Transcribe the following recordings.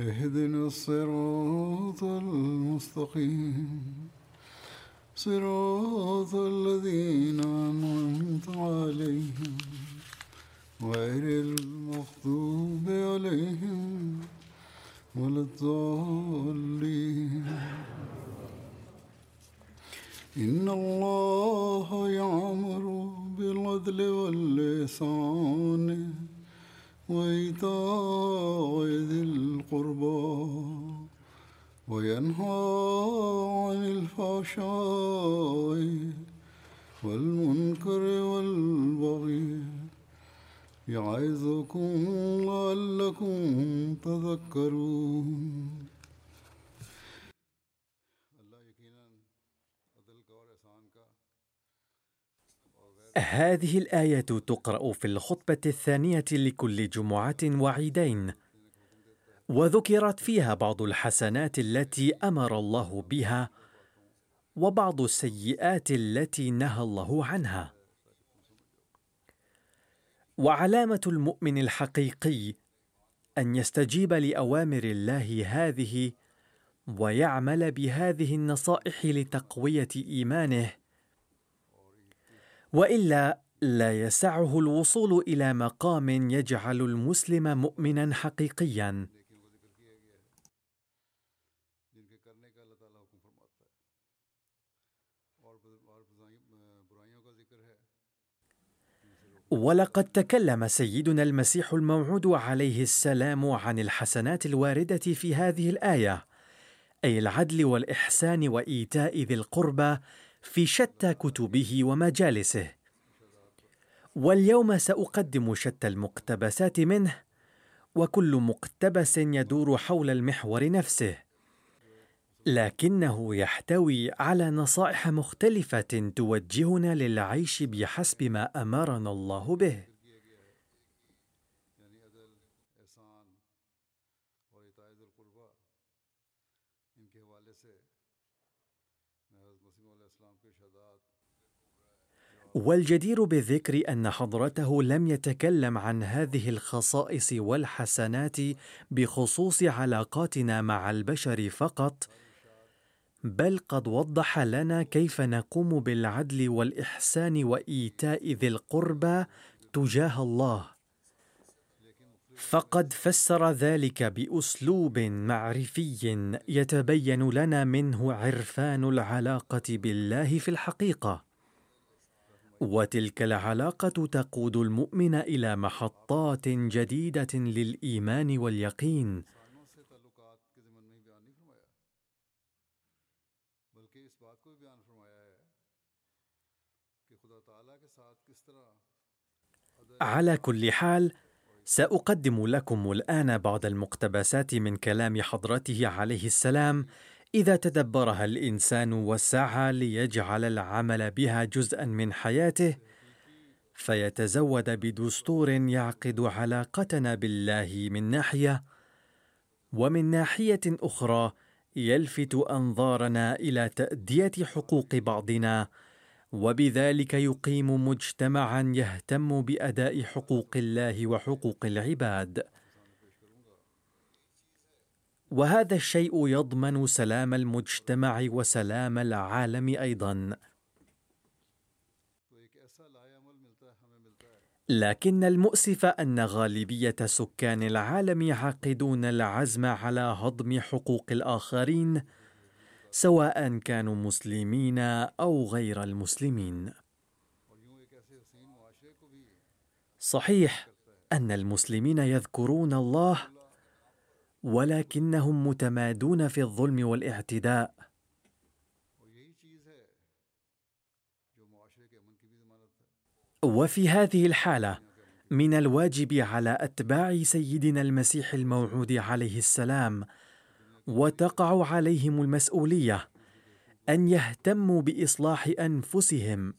اهدنا الصراط المستقيم. صراط الذين أنعمت عليهم غير المغضوب عليهم ولا الضالين. إن الله يعمر بالعدل واللسان وإيتاء ذي القربى وينهى عن الفحشاء والمنكر والبغي يعظكم لعلكم تذكرون. هذه الآية تقرأ في الخطبة الثانية لكل جمعة وعيدين، وذكرت فيها بعض الحسنات التي أمر الله بها، وبعض السيئات التي نهى الله عنها. وعلامة المؤمن الحقيقي أن يستجيب لأوامر الله هذه ويعمل بهذه النصائح لتقوية إيمانه وإلا لا يسعه الوصول إلى مقام يجعل المسلم مؤمنا حقيقيا. ولقد تكلم سيدنا المسيح الموعود عليه السلام عن الحسنات الواردة في هذه الآية أي العدل والإحسان وإيتاء ذي القربى في شتى كتبه ومجالسه. واليوم سأقدم شتى المقتبسات منه وكل مقتبس يدور حول المحور نفسه. لكنه يحتوي على نصائح مختلفة توجهنا للعيش بحسب ما أمرنا الله به. والجدير بالذكر أن حضرته لم يتكلم عن هذه الخصائص والحسنات بخصوص علاقاتنا مع البشر فقط بل قد وضح لنا كيف نقوم بالعدل والإحسان وإيتاء ذي القربى تجاه الله. فقد فسر ذلك بأسلوب معرفي يتبين لنا منه عرفان العلاقة بالله في الحقيقة. وتلك العلاقة تقود المؤمن إلى محطات جديدة للإيمان واليقين. على كل حال سأقدم لكم الآن بعض المقتبسات من كلام حضرته عليه السلام إذا تدبرها الإنسان وسعى ليجعل العمل بها جزءا من حياته فيتزود بدستور يعقد علاقتنا بالله من ناحية ومن ناحية أخرى يلفت أنظارنا إلى تأدية حقوق بعضنا وبذلك يقيم مجتمعا يهتم بأداء حقوق الله وحقوق العباد. وهذا الشيء يضمن سلام المجتمع وسلام العالم أيضا. لكن المؤسف أن غالبية سكان العالم يعقدون العزم على هضم حقوق الآخرين سواء كانوا مسلمين أو غير المسلمين. صحيح أن المسلمين يذكرون الله ولكنهم متمادون في الظلم والاعتداء. وفي هذه الحالة من الواجب على أتباع سيدنا المسيح الموعود عليه السلام وتقع عليهم المسؤولية أن يهتموا بإصلاح أنفسهم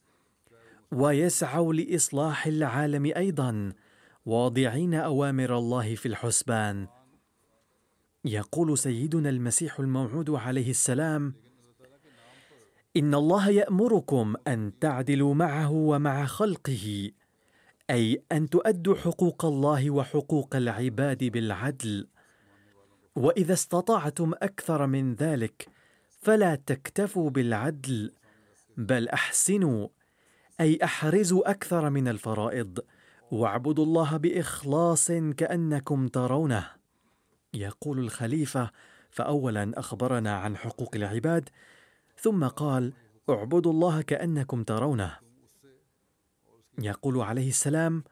ويسعوا لإصلاح العالم أيضا واضعين أوامر الله في الحسبان. يقول سيدنا المسيح الموعود عليه السلام إن الله يأمركم أن تعدلوا معه ومع خلقه أي أن تؤدوا حقوق الله وحقوق العباد بالعدل. وإذا استطعتم أكثر من ذلك فلا تكتفوا بالعدل بل أحسنوا أي أحرزوا أكثر من الفرائض واعبدوا الله بإخلاص كأنكم ترونه. يقول الخليفة فاولا أخبرنا عن حقوق العباد ثم قال اعبدوا الله كأنكم ترونه. يقول عليه السلام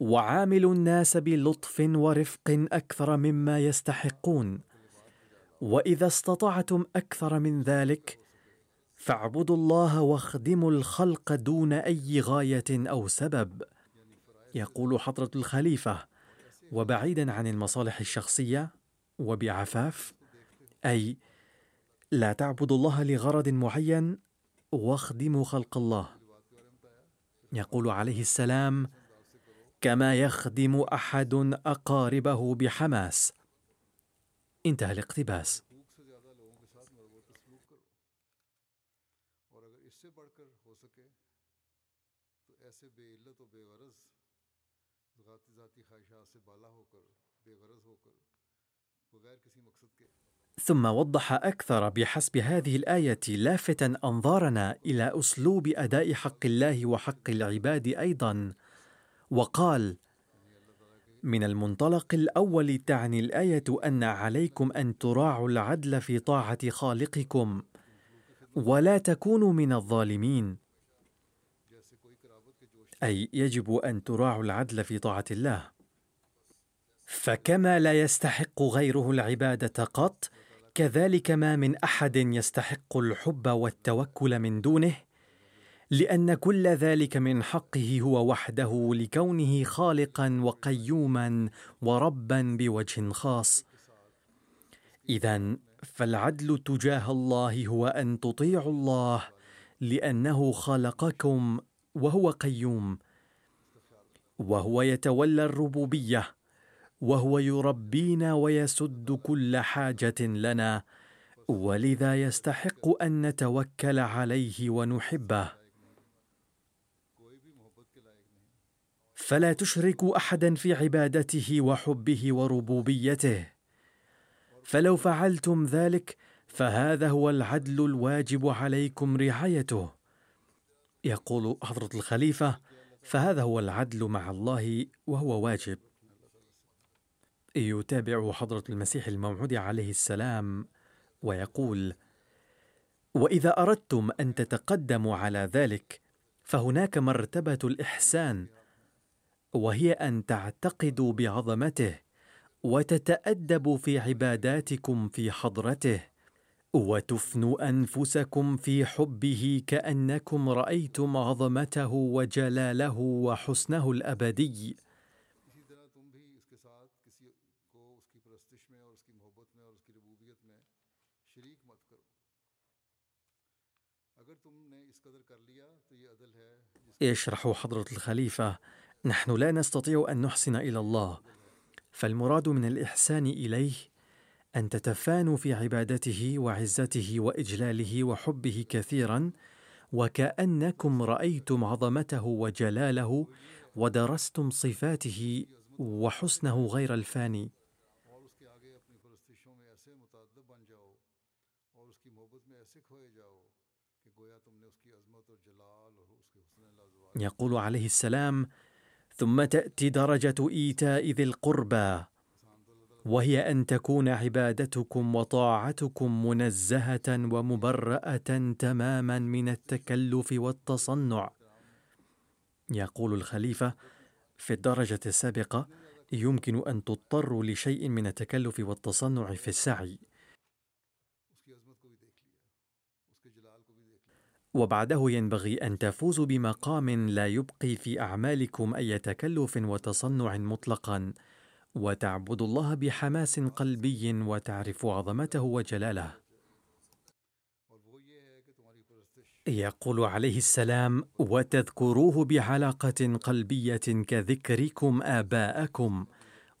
وعاملوا الناس بلطف ورفق أكثر مما يستحقون وإذا استطعتم أكثر من ذلك فاعبدوا الله واخدموا الخلق دون أي غاية أو سبب. يقول حضرة الخليفة وبعيدا عن المصالح الشخصية وبعفاف أي لا تعبدوا الله لغرض معين واخدموا خلق الله. يقول عليه السلام كما يخدم أحد أقاربه بحماس انتهى الاقتباس. ثم وضح أكثر بحسب هذه الآية لافتا أنظارنا إلى أسلوب أداء حق الله وحق العباد أيضا وقال من المنطلق الأول تعني الآية أن عليكم أن تراعوا العدل في طاعة خالقكم ولا تكونوا من الظالمين أي يجب أن تراعوا العدل في طاعة الله. فكما لا يستحق غيره العبادة قط كذلك ما من أحد يستحق الحب والتوكل من دونه لأن كل ذلك من حقه هو وحده لكونه خالقا وقيوما وربا بوجه خاص. اذا فالعدل تجاه الله هو أن تطيعوا الله لأنه خلقكم وهو قيوم وهو يتولى الربوبية. وهو يربينا ويسد كل حاجة لنا ولذا يستحق أن نتوكل عليه ونحبه. فلا تشركوا أحدا في عبادته وحبه وربوبيته. فلو فعلتم ذلك فهذا هو العدل الواجب عليكم رعايته. يقول حضرة الخليفة فهذا هو العدل مع الله وهو واجب. يتابع حضرة المسيح الموعود عليه السلام ويقول: وإذا أردتم أن تتقدموا على ذلك فهناك مرتبة الإحسان وهي أن تعتقدوا بعظمته وتتادبوا في عباداتكم في حضرته وتفنوا أنفسكم في حبه كأنكم رأيتم عظمته وجلاله وحسنه الأبدي. يشرح حضرة الخليفة نحن لا نستطيع أن نحسن إلى الله فالمراد من الإحسان إليه أن تتفانوا في عبادته وعزته وإجلاله وحبه كثيرا وكأنكم رأيتم عظمته وجلاله ودرستم صفاته وحسنه غير الفاني. يقول عليه السلام ثم تأتي درجة إيتاء ذي القربى وهي أن تكون عبادتكم وطاعتكم منزهة ومبرأة تماما من التكلف والتصنع. يقول الخليفة في الدرجة السابقة يمكن أن تضطروا لشيء من التكلف والتصنع في السعي. وبعده ينبغي أن تفوزوا بمقام لا يبقي في أعمالكم أي تكلف وتصنع مطلقا. وتعبدوا الله بحماس قلبي وتعرفوا عظمته وجلاله. يقول عليه السلام وتذكروه بعلاقة قلبية كذكركم آباءكم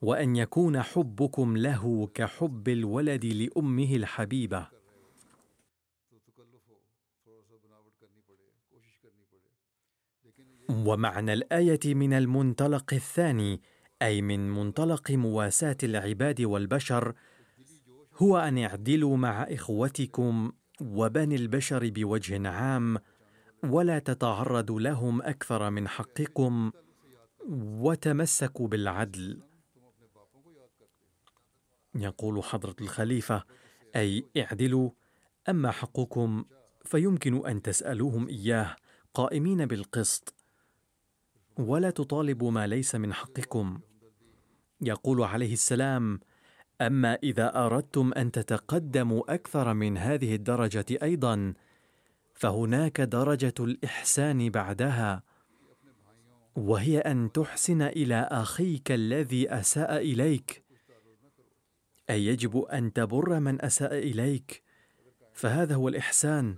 وأن يكون حبكم له كحب الولد لأمه الحبيبة. ومعنى الآية من المنطلق الثاني أي من منطلق مواساة العباد والبشر هو أن اعدلوا مع إخوتكم وبني البشر بوجه عام ولا تتعرضوا لهم أكثر من حقكم وتمسكوا بالعدل. يقول حضرة الخليفة أي اعدلوا أما حقكم فيمكن أن تسألوهم إياه قائمين بالقسط. ولا تطالبوا ما ليس من حقكم. يقول عليه السلام أما إذا أردتم أن تتقدموا أكثر من هذه الدرجة أيضا فهناك درجة الإحسان بعدها وهي أن تحسن إلى أخيك الذي أساء إليك. أي يجب أن تبر من أساء إليك فهذا هو الإحسان.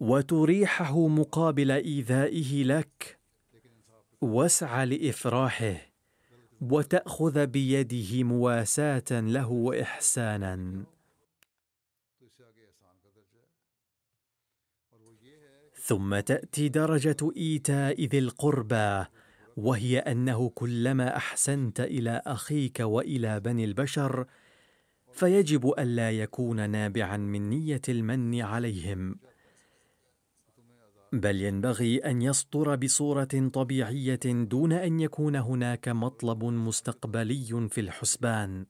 وتريحه مقابل إيذائه لك. واسعى لإفراحه وتأخذ بيده مواساة له وإحسانا. ثم تأتي درجة إيتاء ذي القربى وهي أنه كلما أحسنت إلى أخيك وإلى بني البشر فيجب الا يكون نابعا من نية المن عليهم. بل ينبغي أن يسطر بصورة طبيعية دون أن يكون هناك مطلب مستقبلي في الحسبان.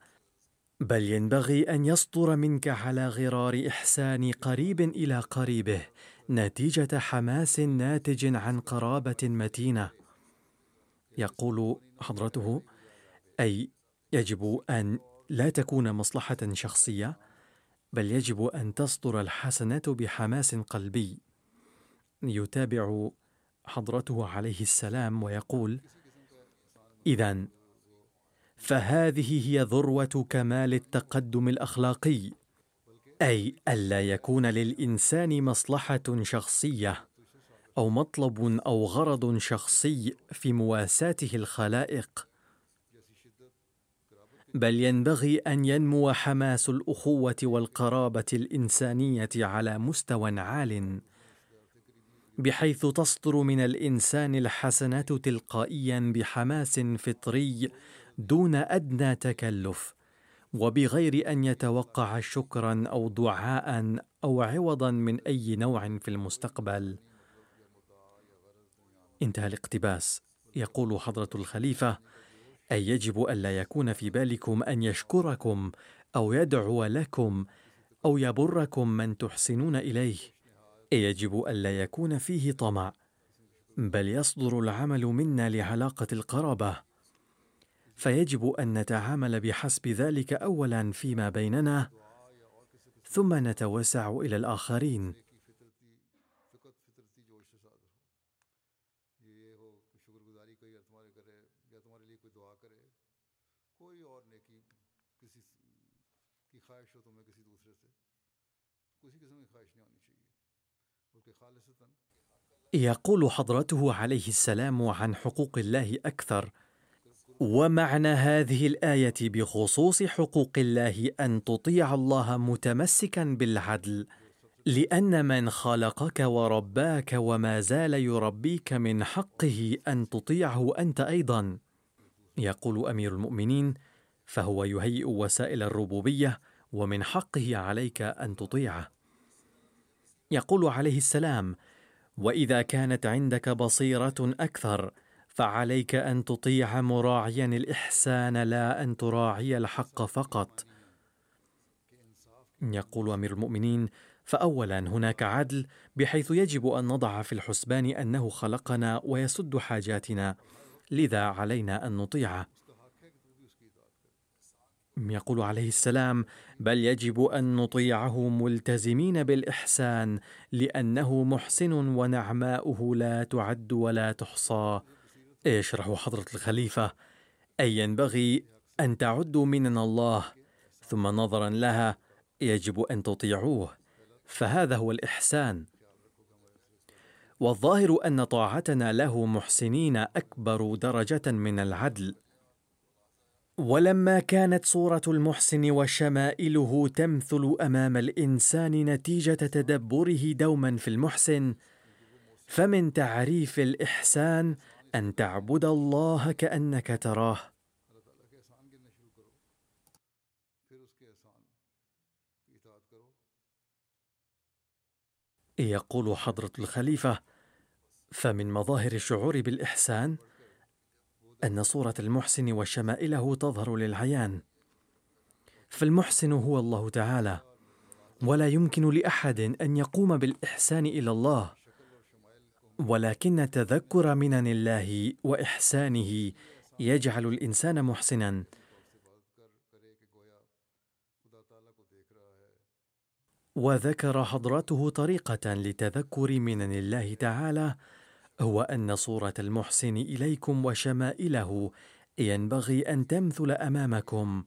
بل ينبغي أن يسطر منك على غرار إحسان قريب إلى قريبه نتيجة حماس ناتج عن قرابة متينة. يقول حضرته أي يجب أن لا تكون مصلحة شخصية بل يجب أن تصدر الحسنة بحماس قلبي. يتابع حضرته عليه السلام ويقول اذا فهذه هي ذروة كمال التقدم الأخلاقي أي ألا يكون للإنسان مصلحة شخصية أو مطلب أو غرض شخصي في مواساته الخلائق. بل ينبغي أن ينمو حماس الأخوة والقرابة الإنسانية على مستوى عال بحيث تصدر من الإنسان الحسنات تلقائيا بحماس فطري دون أدنى تكلف وبغير أن يتوقع شكرا أو دعاء أو عوضا من أي نوع في المستقبل. انتهى الاقتباس. يقول حضرة الخليفة أي يجب الا يكون في بالكم أن يشكركم أو يدعو لكم أو يبركم من تحسنون إليه. يجب ألا يكون فيه طمع بل يصدر العمل منا لعلاقه القرابة. فيجب أن نتعامل بحسب ذلك اولا فيما بيننا ثم نتوسع إلى الآخرين. يقول حضرته عليه السلام عن حقوق الله أكثر ومعنى هذه الآية بخصوص حقوق الله أن تطيع الله متمسكا بالعدل لأن من خلقك ورباك وما زال يربيك من حقه أن تطيعه أنت أيضا. يقول أمير المؤمنين فهو يهيئ وسائل الربوبية ومن حقه عليك أن تطيعه. يقول عليه السلام وإذا كانت عندك بصيرة أكثر فعليك أن تطيع مراعيا الإحسان لا أن تراعي الحق فقط. يقول أمير المؤمنين فاولا هناك عدل بحيث يجب أن نضع في الحسبان أنه خلقنا ويسد حاجاتنا. لذا علينا أن نطيعه. يقول عليه السلام بل يجب أن نطيعه ملتزمين بالإحسان لأنه محسن ونعماؤه لا تعد ولا تحصى. يشرح حضرة الخليفة؟ أي ينبغي أن تعدوا مننا الله ثم نظرا لها يجب أن تطيعوه فهذا هو الإحسان. والظاهر أن طاعتنا له محسنين أكبر درجة من العدل. ولما كانت صورة المحسن وشمائله تمثل أمام الإنسان نتيجة تدبره دوما في المحسن فمن تعريف الإحسان أن تعبد الله كأنك تراه. يقول حضرة الخليفة فمن مظاهر الشعور بالإحسان أن صورة المحسن وشمائله تظهر للعيان. فالمحسن هو الله تعالى ولا يمكن لأحد أن يقوم بالإحسان إلى الله. ولكن تذكر منن الله وإحسانه يجعل الإنسان محسنا. وذكر حضرته طريقة لتذكر منن الله تعالى هو أن صورة المحسن إليكم وشمائله ينبغي أن تمثل أمامكم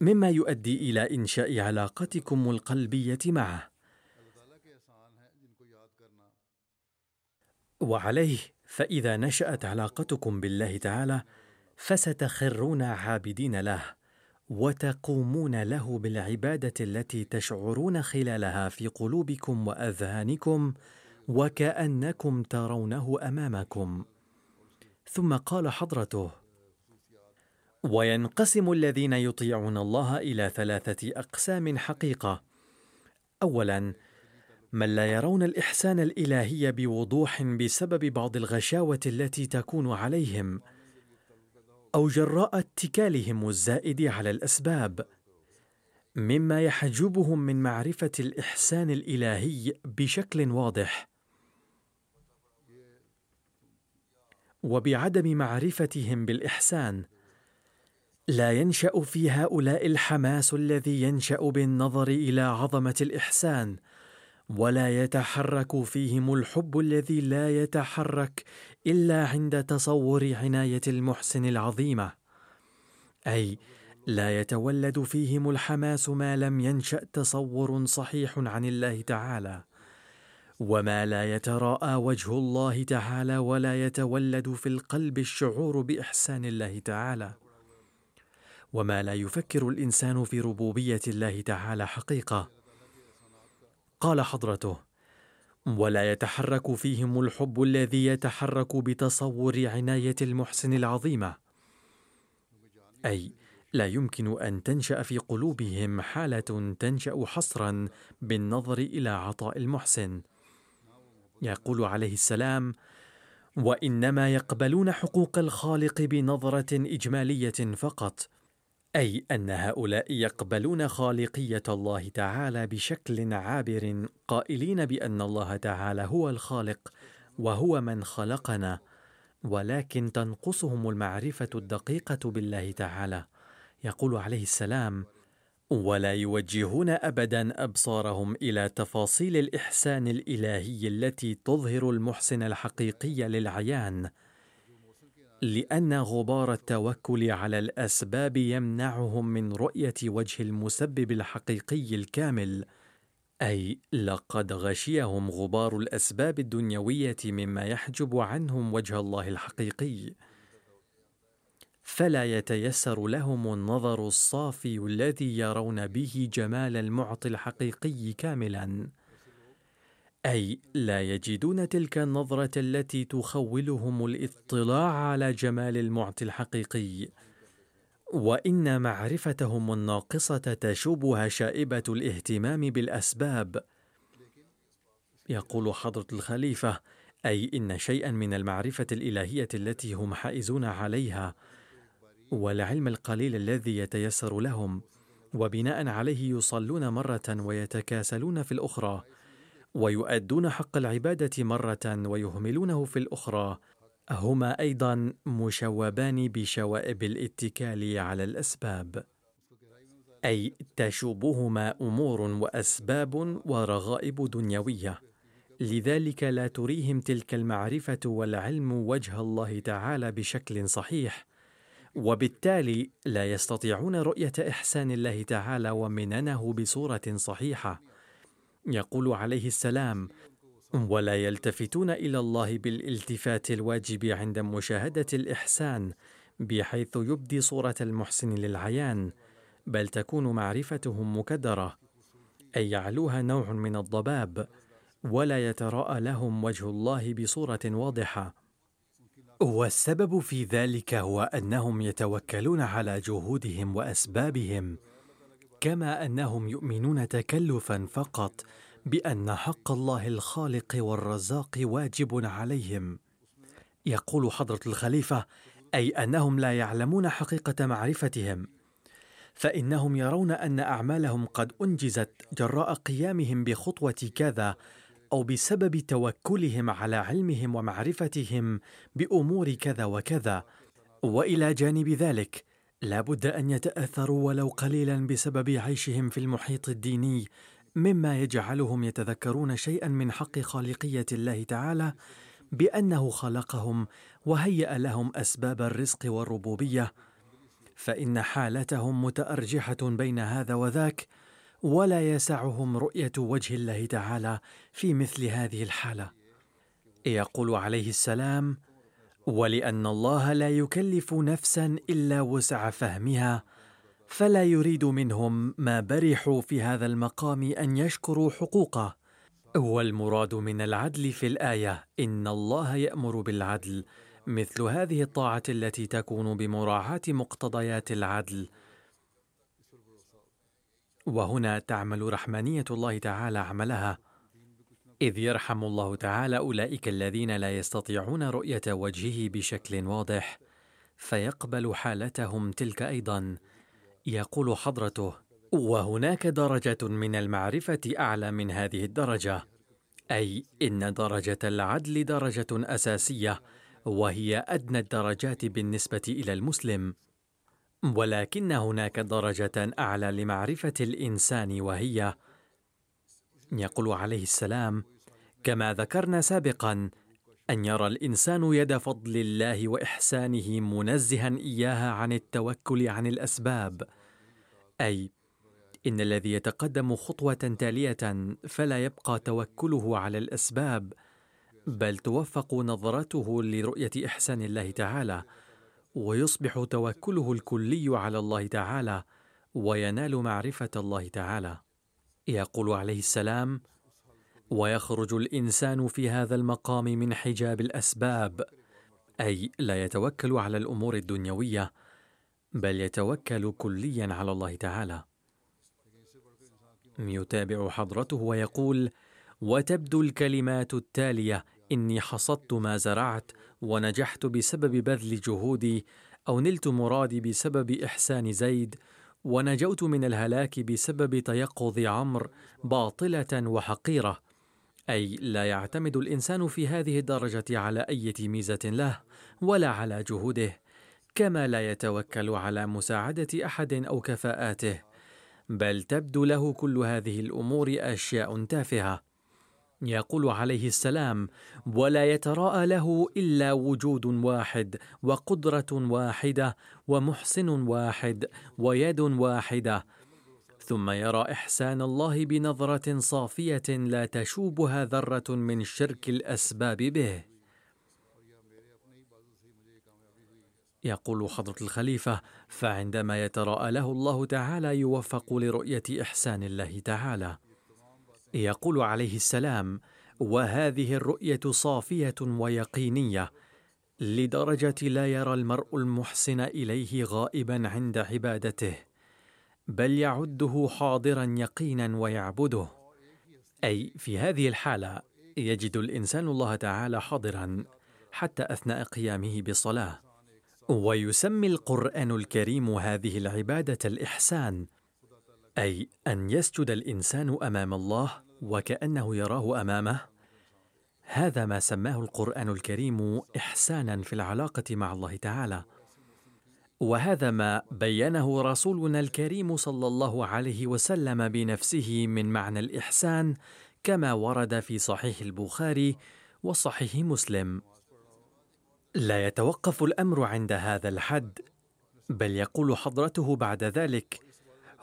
مما يؤدي إلى إنشاء علاقتكم القلبية معه. وعليه فإذا نشأت علاقتكم بالله تعالى فستخرون عابدين له وتقومون له بالعبادة التي تشعرون خلالها في قلوبكم وأذهانكم وكأنكم ترونه أمامكم. ثم قال حضرته وينقسم الذين يطيعون الله إلى ثلاثة أقسام حقيقة. اولا من لا يرون الإحسان الإلهي بوضوح بسبب بعض الغشاوة التي تكون عليهم أو جراء اتكالهم الزائد على الأسباب. مما يحجبهم من معرفة الإحسان الإلهي بشكل واضح. وبعدم معرفتهم بالإحسان. لا ينشأ في هؤلاء الحماس الذي ينشأ بالنظر إلى عظمة الإحسان ولا يتحرك فيهم الحب الذي لا يتحرك إلا عند تصور عناية المحسن العظيمة. أي لا يتولد فيهم الحماس ما لم ينشأ تصور صحيح عن الله تعالى. وما لا يتراءى وجه الله تعالى ولا يتولد في القلب الشعور بإحسان الله تعالى. وما لا يفكر الإنسان في ربوبية الله تعالى حقيقة. قال حضرته ولا يتحرك فيهم الحب الذي يتحرك بتصور عناية المحسن العظيمه أي لا يمكن أن تنشأ في قلوبهم حالة تنشأ حصرا بالنظر إلى عطاء المحسن. يقول عليه السلام وإنما يقبلون حقوق الخالق بنظرة إجمالية فقط أي أن هؤلاء يقبلون خالقية الله تعالى بشكل عابر قائلين بأن الله تعالى هو الخالق وهو من خلقنا ولكن تنقصهم المعرفة الدقيقة بالله تعالى. يقول عليه السلام ولا يوجهون ابدا أبصارهم إلى تفاصيل الإحسان الإلهي التي تظهر المحسن الحقيقي للعيان لأن غبار التوكل على الأسباب يمنعهم من رؤية وجه المسبب الحقيقي الكامل أي لقد غشيهم غبار الأسباب الدنيوية مما يحجب عنهم وجه الله الحقيقي. فلا يتيسر لهم النظر الصافي الذي يرون به جمال المعطي الحقيقي كاملا. أي لا يجدون تلك النظرة التي تخولهم الاطلاع على جمال المعطي الحقيقي. وإن معرفتهم الناقصة تشوبها شائبة الاهتمام بالأسباب. يقول حضرة الخليفة أي إن شيئا من المعرفة الإلهية التي هم حائزون عليها والعلم القليل الذي يتيسر لهم وبناء عليه يصلون مرة ويتكاسلون في الأخرى ويؤدون حق العبادة مرة ويهملونه في الأخرى. هما أيضا مشوبان بشوائب الاتكال على الأسباب أي تشوبهما أمور وأسباب ورغائب دنيوية. لذلك لا تريهم تلك المعرفة والعلم وجه الله تعالى بشكل صحيح. وبالتالي لا يستطيعون رؤية إحسان الله تعالى ومننه بصورة صحيحة. يقول عليه السلام ولا يلتفتون إلى الله بالالتفات الواجب عند مشاهدة الإحسان بحيث يبدي صورة المحسن للعيان بل تكون معرفتهم مكدرة أي يعلوها نوع من الضباب ولا يتراءى لهم وجه الله بصورة واضحة. والسبب في ذلك هو أنهم يتوكلون على جهودهم وأسبابهم كما أنهم يؤمنون تكلفا فقط بأن حق الله الخالق والرزاق واجب عليهم. يقول حضرة الخليفة أي أنهم لا يعلمون حقيقة معرفتهم فإنهم يرون أن أعمالهم قد أنجزت جراء قيامهم بخطوة كذا أو بسبب توكلهم على علمهم ومعرفتهم بأمور كذا وكذا. وإلى جانب ذلك لا بد أن يتأثروا ولو قليلا بسبب عيشهم في المحيط الديني مما يجعلهم يتذكرون شيئا من حق خالقية الله تعالى بأنه خلقهم وهيأ لهم أسباب الرزق والربوبية. فإن حالتهم متأرجحة بين هذا وذاك ولا يسعهم رؤية وجه الله تعالى في مثل هذه الحالة. يقول عليه السلام ولأن الله لا يكلف نفسا إلا وسع فهمها فلا يريد منهم ما برحوا في هذا المقام أن يشكروا حقوقه. والمراد من العدل في الآية إن الله يأمر بالعدل مثل هذه الطاعة التي تكون بمراعاة مقتضيات العدل وهنا تعمل رحمانية الله تعالى عملها. إذ يرحم الله تعالى أولئك الذين لا يستطيعون رؤية وجهه بشكل واضح فيقبل حالتهم تلك أيضا. يقول حضرته وهناك درجة من المعرفة أعلى من هذه الدرجة أي إن درجة العدل درجة أساسية وهي أدنى الدرجات بالنسبة إلى المسلم. ولكن هناك درجة أعلى لمعرفة الإنسان وهي يقول عليه السلام كما ذكرنا سابقا أن يرى الإنسان يد فضل الله وإحسانه منزها إياها عن التوكل عن الأسباب. أي إن الذي يتقدم خطوة تالية فلا يبقى توكله على الأسباب بل توفق نظرته لرؤية إحسان الله تعالى. ويصبح توكله الكلي على الله تعالى وينال معرفة الله تعالى. يقول عليه السلام ويخرج الإنسان في هذا المقام من حجاب الأسباب أي لا يتوكل على الأمور الدنيوية بل يتوكل كليا على الله تعالى. يتابع حضرته ويقول وتبدو الكلمات التالية إني حصدت ما زرعت ونجحت بسبب بذل جهودي أو نلت مرادي بسبب إحسان زيد ونجوت من الهلاك بسبب تيقظ عمرو باطلة وحقيرة. أي لا يعتمد الإنسان في هذه الدرجة على أي ميزه له ولا على جهوده كما لا يتوكل على مساعدة أحد أو كفاءاته. بل تبدو له كل هذه الأمور أشياء تافهة. يقول عليه السلام ولا يتراءى له إلا وجود واحد وقدرة واحدة ومحسن واحد ويد واحدة. ثم يرى إحسان الله بنظرة صافية لا تشوبها ذرة من شرك الأسباب به. يقول حضرة الخليفة فعندما يتراءى له الله تعالى يوفق لرؤية إحسان الله تعالى. يقول عليه السلام وهذه الرؤية صافية ويقينية لدرجة لا يرى المرء المحسن إليه غائبا عند عبادته بل يعده حاضرا يقينا ويعبده. أي في هذه الحالة يجد الإنسان الله تعالى حاضرا حتى أثناء قيامه بالصلاه ويسمي القرآن الكريم هذه العبادة الإحسان أي أن يسجد الإنسان أمام الله وكأنه يراه أمامه. هذا ما سماه القرآن الكريم إحسانا في العلاقة مع الله تعالى. وهذا ما بينه رسولنا الكريم صلى الله عليه وسلم بنفسه من معنى الإحسان كما ورد في صحيح البخاري وصحيح مسلم. لا يتوقف الأمر عند هذا الحد بل يقول حضرته بعد ذلك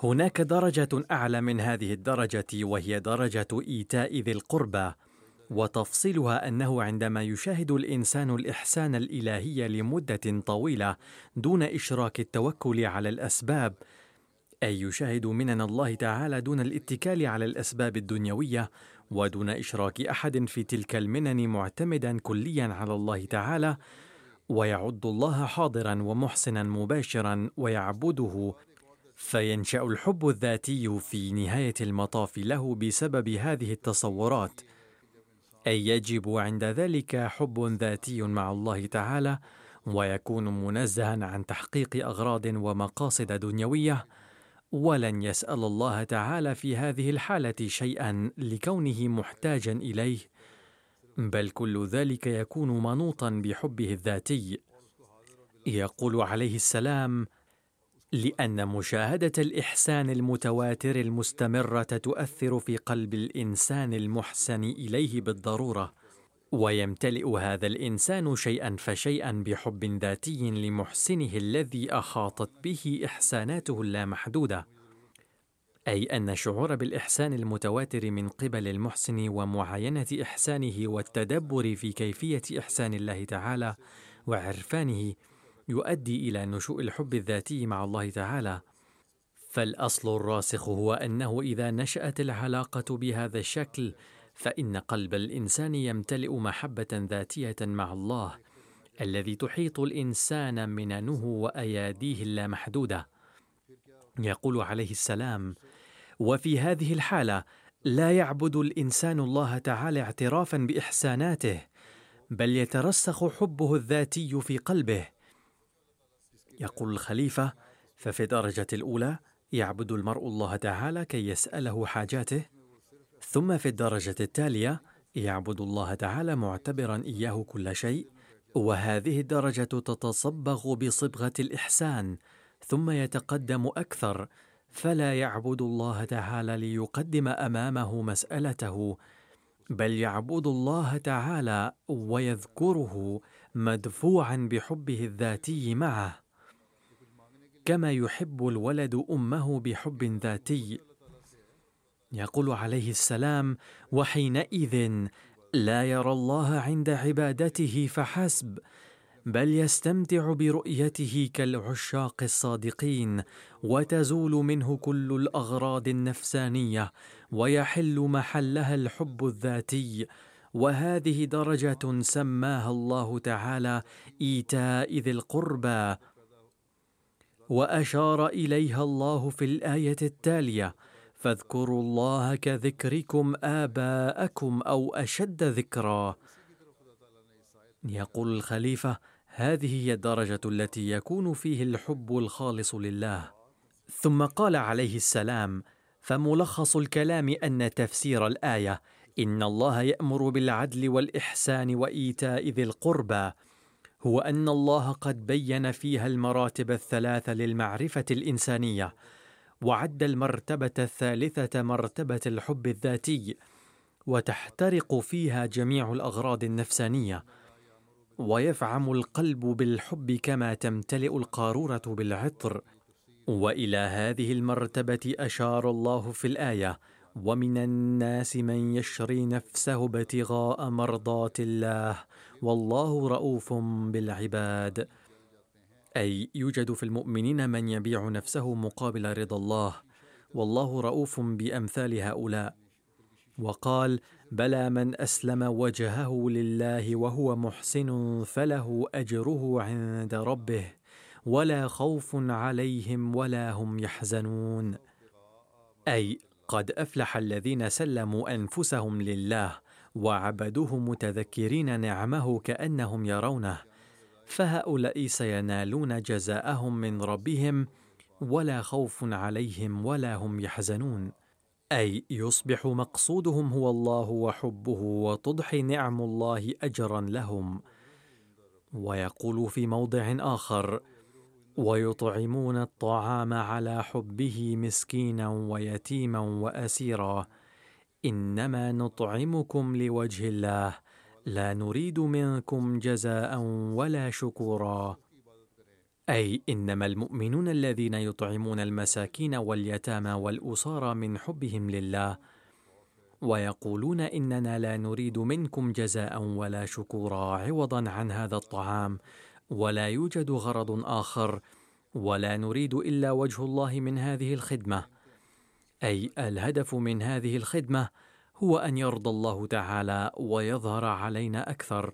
هناك درجة أعلى من هذه الدرجة وهي درجة إيتاء ذي القربى وتفصيلها أنه عندما يشاهد الإنسان الإحسان الإلهي لمدة طويلة دون إشراك التوكل على الأسباب أي يشاهد منن الله تعالى دون الاتكال على الأسباب الدنيوية ودون إشراك أحد في تلك المنن معتمدا كليا على الله تعالى ويعد الله حاضرا ومحسنا مباشرا ويعبده فينشأ الحب الذاتي في نهاية المطاف له بسبب هذه التصورات. أي يجب عند ذلك حب ذاتي مع الله تعالى ويكون منزها عن تحقيق أغراض ومقاصد دنيوية. ولن يسأل الله تعالى في هذه الحالة شيئا لكونه محتاجا إليه. بل كل ذلك يكون منوطا بحبه الذاتي. يقول عليه السلام لأن مشاهدة الإحسان المتواتر المستمرة تؤثر في قلب الإنسان المحسن إليه بالضرورة ويمتلئ هذا الإنسان شيئا فشيئا بحب ذاتي لمحسنه الذي احاطت به إحساناته اللامحدودة. أي أن الشعور بالإحسان المتواتر من قبل المحسن ومعاينة إحسانه والتدبر في كيفية إحسان الله تعالى وعرفانه يؤدي إلى نشوء الحب الذاتي مع الله تعالى. فالأصل الراسخ هو أنه إذا نشأت العلاقة بهذا الشكل فإن قلب الإنسان يمتلئ محبة ذاتية مع الله الذي تحيط الإنسان مننه وأياديه اللامحدودة. يقول عليه السلام وفي هذه الحالة لا يعبد الإنسان الله تعالى اعترافا بإحساناته بل يترسخ حبه الذاتي في قلبه يقول الخليفة ففي الدرجه الأولى يعبد المرء الله تعالى كي يسأله حاجاته ثم في الدرجة التالية يعبد الله تعالى معتبرا إياه كل شيء وهذه الدرجة تتصبغ بصبغة الإحسان ثم يتقدم أكثر فلا يعبد الله تعالى ليقدم أمامه مسألته بل يعبد الله تعالى ويذكره مدفوعا بحبه الذاتي معه. كما يحب الولد أمه بحب ذاتي. يقول عليه السلام وحينئذ لا يرى الله عند عبادته فحسب بل يستمتع برؤيته كالعشاق الصادقين وتزول منه كل الأغراض النفسانية ويحل محلها الحب الذاتي. وهذه درجة سماها الله تعالى إيتاء ذي القربى. وأشار إليها الله في الآية التالية فاذكروا الله كذكركم آباءكم أو أشد ذكرا. يقول الخليفة هذه هي الدرجة التي يكون فيه الحب الخالص لله. ثم قال عليه السلام فملخص الكلام أن تفسير الآية إن الله يأمر بالعدل والإحسان وإيتاء ذي القربى هو أن الله قد بين فيها المراتب الثلاث للمعرفة الإنسانية وعد المرتبة الثالثة مرتبة الحب الذاتي وتحترق فيها جميع الأغراض النفسانية ويفعم القلب بالحب كما تمتلئ القارورة بالعطر. وإلى هذه المرتبة أشار الله في الآية ومن الناس من يشري نفسه ابتغاء مرضات الله والله رؤوف بالعباد. أي يوجد في المؤمنين من يبيع نفسه مقابل رضا الله والله رؤوف بأمثال هؤلاء. وقال بلى من أسلم وجهه لله وهو محسن فله أجره عند ربه ولا خوف عليهم ولا هم يحزنون. أي قد أفلح الذين سلموا أنفسهم لله وعبدوه متذكرين نعمه كأنهم يرونه. فهؤلاء سينالون جزاءهم من ربهم ولا خوف عليهم ولا هم يحزنون. أي يصبح مقصودهم هو الله وحبه وتضحي نعم الله اجرا لهم. ويقول في موضع آخر ويطعمون الطعام على حبه مسكينا ويتيما وأسيرا. إنما نطعمكم لوجه الله. لا نريد منكم جزاء ولا شكورا. أي إنما المؤمنون الذين يطعمون المساكين واليتامى والاسارى من حبهم لله. ويقولون إننا لا نريد منكم جزاء ولا شكورا. عوضا عن هذا الطعام. ولا يوجد غرض آخر ولا نريد إلا وجه الله من هذه الخدمة. أي الهدف من هذه الخدمة هو أن يرضى الله تعالى ويظهر علينا أكثر.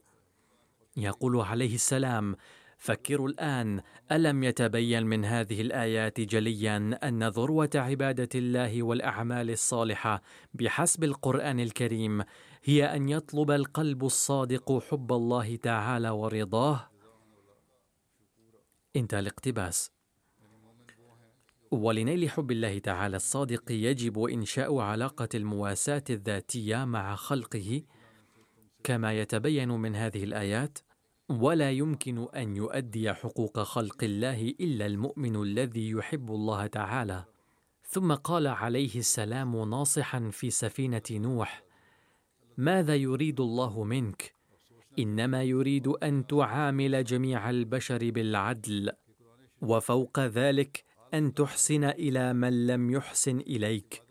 يقول عليه السلام فكروا الآن ألم يتبين من هذه الآيات جليا أن ذروة عبادة الله والأعمال الصالحة بحسب القرآن الكريم هي أن يطلب القلب الصادق حب الله تعالى ورضاه انتهى الاقتباس. ولنيل حب الله تعالى الصادق يجب إنشاء علاقة المواساة الذاتية مع خلقه كما يتبين من هذه الآيات ولا يمكن أن يؤدي حقوق خلق الله إلا المؤمن الذي يحب الله تعالى. ثم قال عليه السلام ناصحا في سفينة نوح ماذا يريد الله منك؟ إنما يريد أن تعامل جميع البشر بالعدل وفوق ذلك أن تحسن إلى من لم يحسن إليك.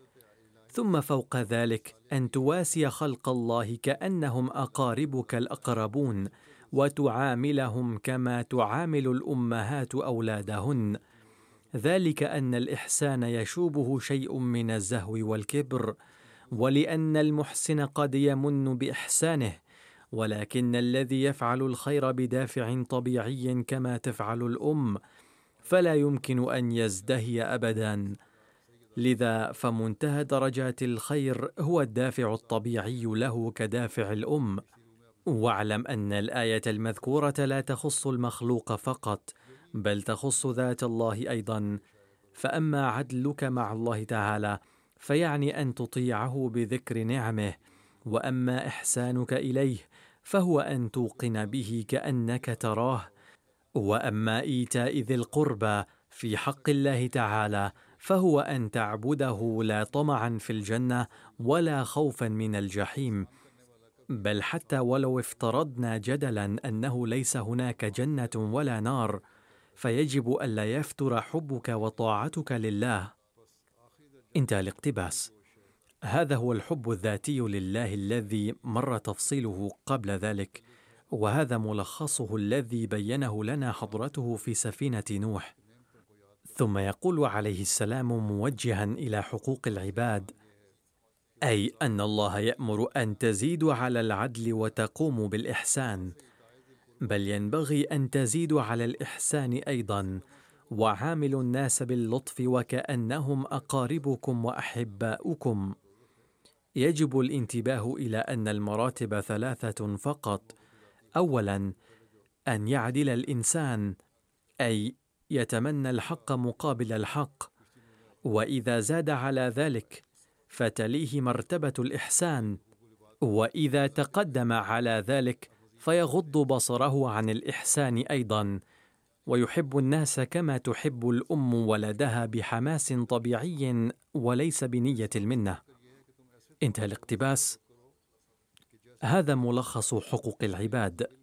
ثم فوق ذلك أن تواسي خلق الله كأنهم أقاربك الأقربون وتعاملهم كما تعامل الأمهات أولادهن. ذلك أن الإحسان يشوبه شيء من الزهو والكبر ولأن المحسن قد يمن بإحسانه ولكن الذي يفعل الخير بدافع طبيعي كما تفعل الأم فلا يمكن أن يزدهي ابدا. لذا فمنتهى درجات الخير هو الدافع الطبيعي له كدافع الأم. واعلم أن الآية المذكورة لا تخص المخلوق فقط بل تخص ذات الله أيضا. فأما عدلك مع الله تعالى فيعني أن تطيعه بذكر نعمه وأما إحسانك إليه فهو أن توقن به كأنك تراه. وأما إيتاء ذي القربى في حق الله تعالى فهو أن تعبده لا طمعا في الجنة ولا خوفا من الجحيم. بل حتى ولو افترضنا جدلا أنه ليس هناك جنة ولا نار فيجب ألا يفتر حبك وطاعتك لله. انتهى الاقتباس. هذا هو الحب الذاتي لله الذي مر تفصيله قبل ذلك وهذا ملخصه الذي بينه لنا حضرته في سفينة نوح. ثم يقول عليه السلام موجها إلى حقوق العباد أي أن الله يأمر أن تزيدوا على العدل وتقوموا بالإحسان بل ينبغي أن تزيدوا على الإحسان أيضا وعاملوا الناس باللطف وكأنهم أقاربكم وأحباؤكم. يجب الانتباه إلى أن المراتب ثلاثة فقط. اولا أن يعدل الإنسان أي يتمنى الحق مقابل الحق. وإذا زاد على ذلك فتليه مرتبة الإحسان. وإذا تقدم على ذلك فيغض بصره عن الإحسان أيضا. ويحب الناس كما تحب الأم ولدها بحماس طبيعي وليس بنية المنة. انتهى الاقتباس. هذا ملخص حقوق العباد.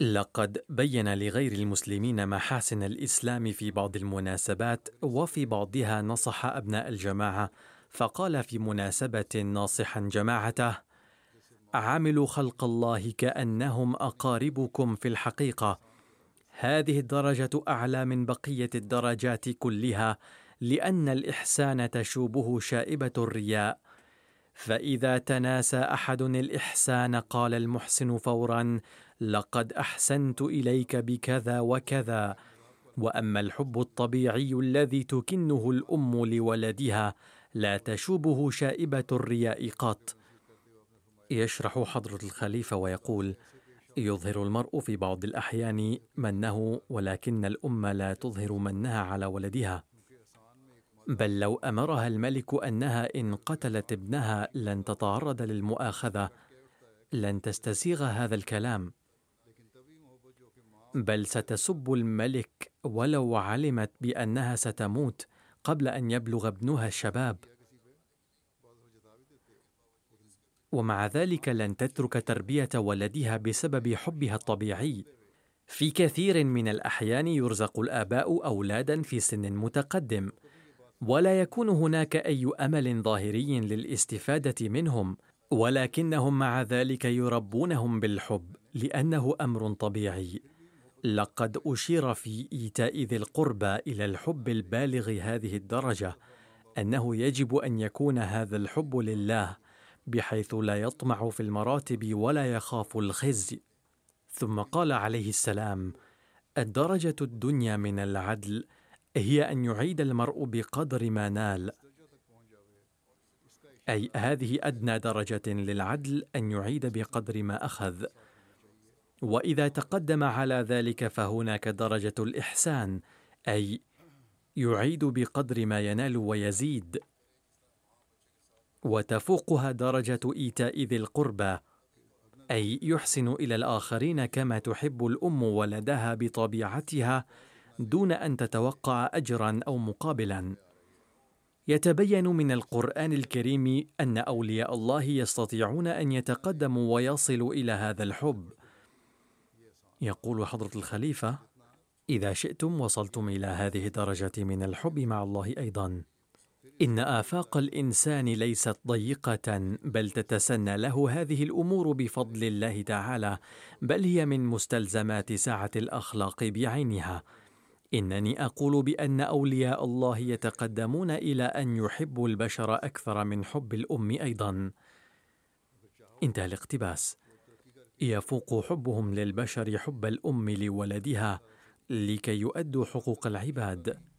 لقد بين لغير المسلمين محاسن الإسلام في بعض المناسبات وفي بعضها نصح أبناء الجماعة فقال في مناسبة ناصحا جماعته عاملوا خلق الله كأنهم أقاربكم في الحقيقة هذه الدرجة أعلى من بقية الدرجات كلها لأن الإحسان تشوبه شائبة الرياء. فإذا تناسى أحد الإحسان قال المحسن فورا لقد أحسنت إليك بكذا وكذا. وأما الحب الطبيعي الذي تكنه الأم لولدها لا تشوبه شائبة الرياء قط. يشرح حضرة الخليفة ويقول يظهر المرء في بعض الأحيان منه ولكن الام لا تظهر منها على ولدها. بل لو أمرها الملك أنها إن قتلت ابنها لن تتعرض للمؤاخذة لن تستسيغ هذا الكلام. بل ستسب الملك ولو علمت بأنها ستموت قبل أن يبلغ ابنها الشباب. ومع ذلك لن تترك تربية ولدها بسبب حبها الطبيعي. في كثير من الأحيان يرزق الآباء أولادا في سن متقدم ولا يكون هناك أي أمل ظاهري للاستفادة منهم ولكنهم مع ذلك يربونهم بالحب لأنه أمر طبيعي. لقد أشير في إيتاء ذي القربى إلى الحب البالغ هذه الدرجة أنه يجب أن يكون هذا الحب لله بحيث لا يطمع في المراتب ولا يخاف الخزي. ثم قال عليه السلام الدرجة الدنيا من العدل هي أن يعيد المرء بقدر ما نال. أي هذه أدنى درجة للعدل أن يعيد بقدر ما أخذ. وإذا تقدم على ذلك فهناك درجة الإحسان أي يعيد بقدر ما ينال ويزيد. وتفوقها درجة إيتاء ذي القربى أي يحسن إلى الآخرين كما تحب الأم ولدها بطبيعتها دون أن تتوقع أجرا أو مقابلا. يتبين من القرآن الكريم أن أولياء الله يستطيعون أن يتقدموا ويصلوا إلى هذا الحب. يقول حضرة الخليفة إذا شئتم وصلتم إلى هذه الدرجة من الحب مع الله أيضا. إن آفاق الإنسان ليست ضيقة بل تتسنى له هذه الأمور بفضل الله تعالى بل هي من مستلزمات سعه الأخلاق بعينها. إنني أقول بأن أولياء الله يتقدمون إلى أن يحبوا البشر أكثر من حب الأم أيضا. انتهى الاقتباس. يفوق حبهم للبشر حب الأم لولدها لكي يؤدوا حقوق العباد.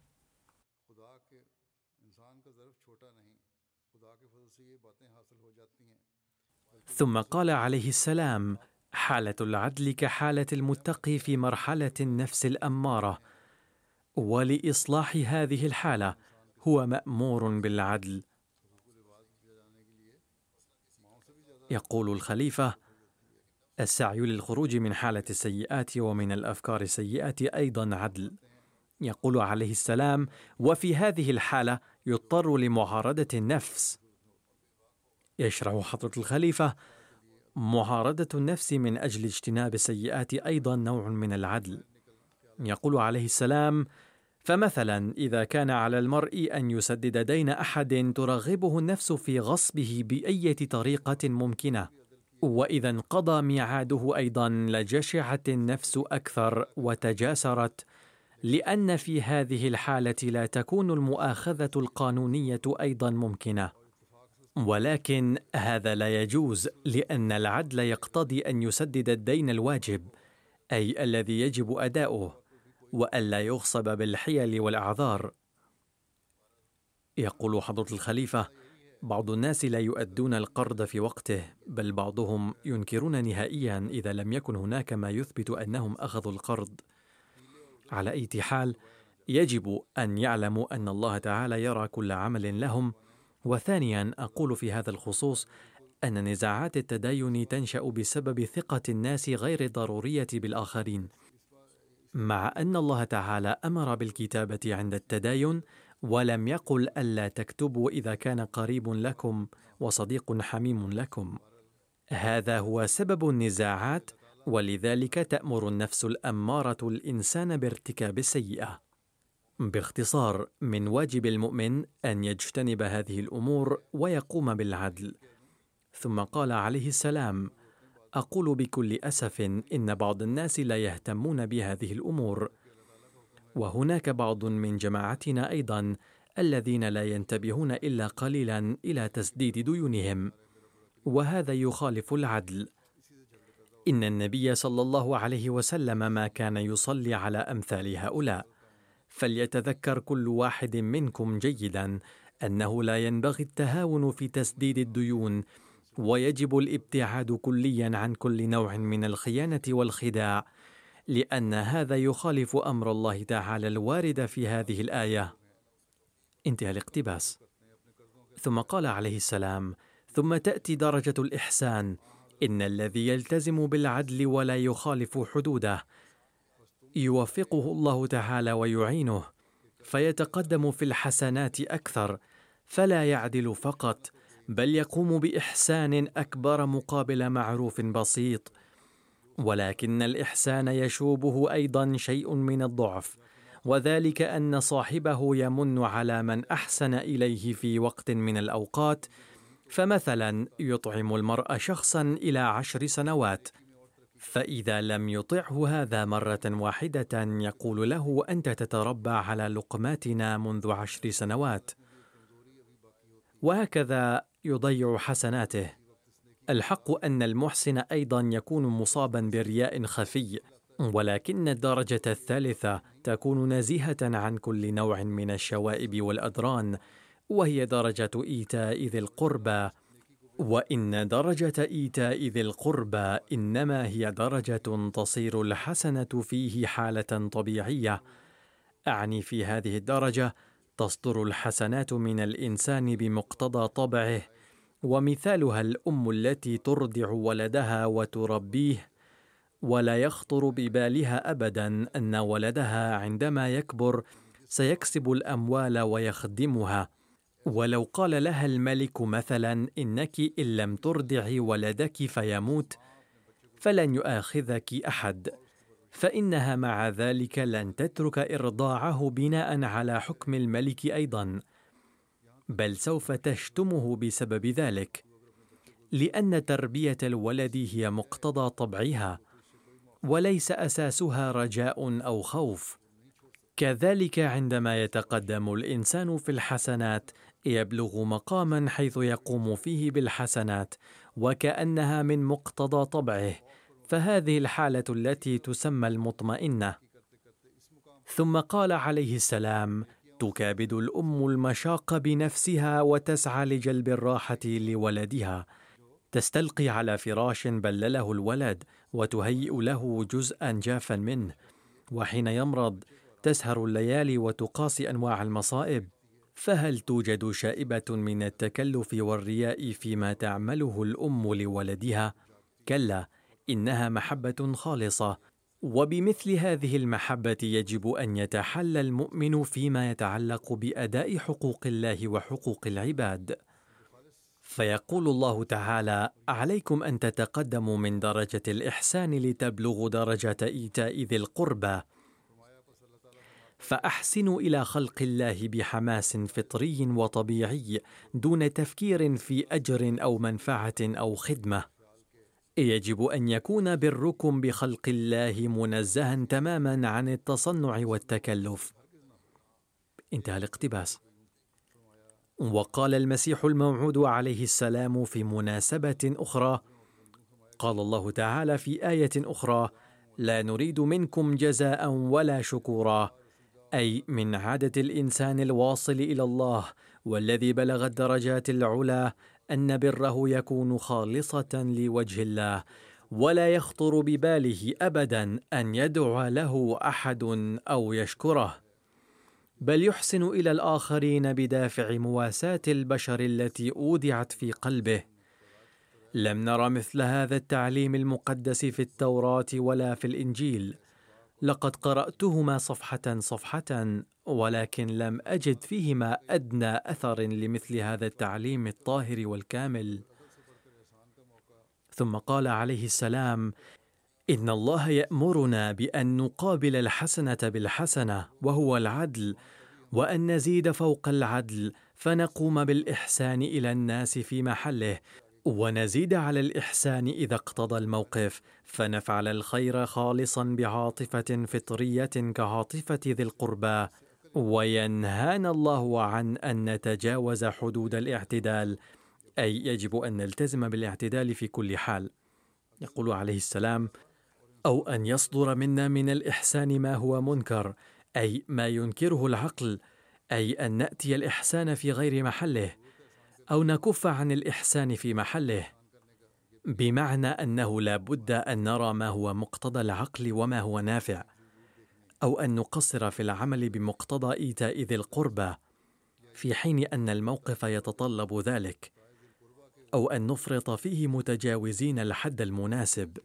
ثم قال عليه السلام حالة العدل كحالة المتقي في مرحلة النفس الأمارة. ولإصلاح هذه الحالة هو مأمور بالعدل. يقول الخليفة السعي للخروج من حالة السيئات ومن الأفكار السيئه أيضا عدل. يقول عليه السلام وفي هذه الحالة يضطر لمعارضة النفس. يشرح حضرة الخليفة معارضة النفس من أجل اجتناب السيئات أيضا نوع من العدل. يقول عليه السلام فمثلا إذا كان على المرء أن يسدد دين أحد ترغبه النفس في غصبه بأية طريقة ممكنة وإذا انقضى ميعاده أيضا لجشعت النفس أكثر وتجاسرت لأن في هذه الحالة لا تكون المؤاخذة القانونية أيضا ممكنة. ولكن هذا لا يجوز لأن العدل يقتضي أن يسدد الدين الواجب أي الذي يجب أداؤه والا يغصب بالحيل والأعذار. يقول حضرة الخليفة بعض الناس لا يؤدون القرض في وقته بل بعضهم ينكرون نهائيا إذا لم يكن هناك ما يثبت أنهم أخذوا القرض. على أي حال يجب أن يعلموا أن الله تعالى يرى كل عمل لهم وثانيا أقول في هذا الخصوص أن نزاعات التدين تنشأ بسبب ثقة الناس غير الضرورية بالآخرين. مع أن الله تعالى أمر بالكتابة عند التداين ولم يقل ألا تكتبوا إذا كان قريب لكم وصديق حميم لكم. هذا هو سبب النزاعات ولذلك تأمر النفس الأمارة الإنسان بارتكاب السيئة. باختصار من واجب المؤمن أن يجتنب هذه الأمور ويقوم بالعدل. ثم قال عليه السلام أقول بكل أسف إن بعض الناس لا يهتمون بهذه الأمور. وهناك بعض من جماعتنا أيضا الذين لا ينتبهون إلا قليلا إلى تسديد ديونهم وهذا يخالف العدل. إن النبي صلى الله عليه وسلم ما كان يصلي على أمثال هؤلاء. فليتذكر كل واحد منكم جيدا أنه لا ينبغي التهاون في تسديد الديون ويجب الابتعاد كليا عن كل نوع من الخيانة والخداع لأن هذا يخالف أمر الله تعالى الوارد في هذه الآية. انتهى الاقتباس. ثم قال عليه السلام ثم تأتي درجة الإحسان إن الذي يلتزم بالعدل ولا يخالف حدوده يوفقه الله تعالى ويعينه فيتقدم في الحسنات أكثر فلا يعدل فقط بل يقوم بإحسان أكبر مقابل معروف بسيط. ولكن الإحسان يشوبه أيضا شيء من الضعف وذلك أن صاحبه يمن على من أحسن إليه في وقت من الأوقات فمثلا يطعم المرء شخصا إلى عشر سنوات. فإذا لم يطعه هذا مرة واحدة يقول له أنت تتربى على لقماتنا منذ عشر سنوات. وهكذا يضيع حسناته. الحق أن المحسن أيضا يكون مصابا برياء خفي ولكن الدرجة الثالثة تكون نزيهة عن كل نوع من الشوائب والاذران وهي درجة إيتاء ذي القربى وإن درجة إيتاء ذي القربى إنما هي درجة تصير الحسنة فيه حالة طبيعية. أعني في هذه الدرجة تصدر الحسنات من الإنسان بمقتضى طبعه ومثالها الأم التي ترضع ولدها وتربيه ولا يخطر ببالها ابدا أن ولدها عندما يكبر سيكسب الأموال ويخدمها. ولو قال لها الملك مثلا إنك إن لم ترضعي ولدك فيموت فلن يؤاخذك أحد. فإنها مع ذلك لن تترك إرضاعه بناء على حكم الملك أيضا. بل سوف تشتمه بسبب ذلك لأن تربية الولد هي مقتضى طبعها وليس أساسها رجاء أو خوف. كذلك عندما يتقدم الإنسان في الحسنات يبلغ مقاما حيث يقوم فيه بالحسنات وكأنها من مقتضى طبعه فهذه الحالة التي تسمى المطمئنة. ثم قال عليه السلام تكابد الأم المشاق بنفسها وتسعى لجلب الراحة لولدها. تستلقي على فراش بلله الولد وتهيئ له جزءا جافا منه. وحين يمرض تسهر الليالي وتقاسي أنواع المصائب. فهل توجد شائبة من التكلف والرياء فيما تعمله الأم لولدها؟ كلا إنها محبة خالصة. وبمثل هذه المحبة يجب أن يتحلى المؤمن فيما يتعلق بأداء حقوق الله وحقوق العباد. فيقول الله تعالى عليكم أن تتقدموا من درجة الإحسان لتبلغوا درجه إيتاء ذي القربى فأحسنوا إلى خلق الله بحماس فطري وطبيعي دون تفكير في أجر أو منفعة أو خدمة. يجب أن يكون بركم بخلق الله منزها تماما عن التصنع والتكلف. انتهى الاقتباس. وقال المسيح الموعود عليه السلام في مناسبة أخرى قال الله تعالى في آية أخرى لا نريد منكم جزاء ولا شكورا أي من عادة الإنسان الواصل إلى الله والذي بلغ الدرجات العلى أن بره يكون خالصة لوجه الله ولا يخطر بباله ابدا أن يدعو له أحد أو يشكره بل يحسن إلى الآخرين بدافع مواساة البشر التي أودعت في قلبه. لم نر مثل هذا التعليم المقدس في التوراة ولا في الإنجيل لقد قرأتهما صفحة صفحة ولكن لم أجد فيهما أدنى أثر لمثل هذا التعليم الطاهر والكامل. ثم قال عليه السلام إن الله يأمرنا بأن نقابل الحسنة بالحسنة وهو العدل وأن نزيد فوق العدل فنقوم بالإحسان إلى الناس في محله ونزيد على الإحسان إذا اقتضى الموقف فنفعل الخير خالصا بعاطفة فطرية كعاطفة ذي القربى. وينهانا الله عن أن نتجاوز حدود الاعتدال أي يجب أن نلتزم بالاعتدال في كل حال. يقول عليه السلام أو أن يصدر منا من الإحسان ما هو منكر أي ما ينكره العقل أي أن نأتي الإحسان في غير محله. أو نكف عن الإحسان في محله بمعنى أنه لا بد أن نرى ما هو مقتضى العقل وما هو نافع أو أن نقصر في العمل بمقتضى إيتاء ذي القربى في حين أن الموقف يتطلب ذلك أو أن نفرط فيه متجاوزين الحد المناسب.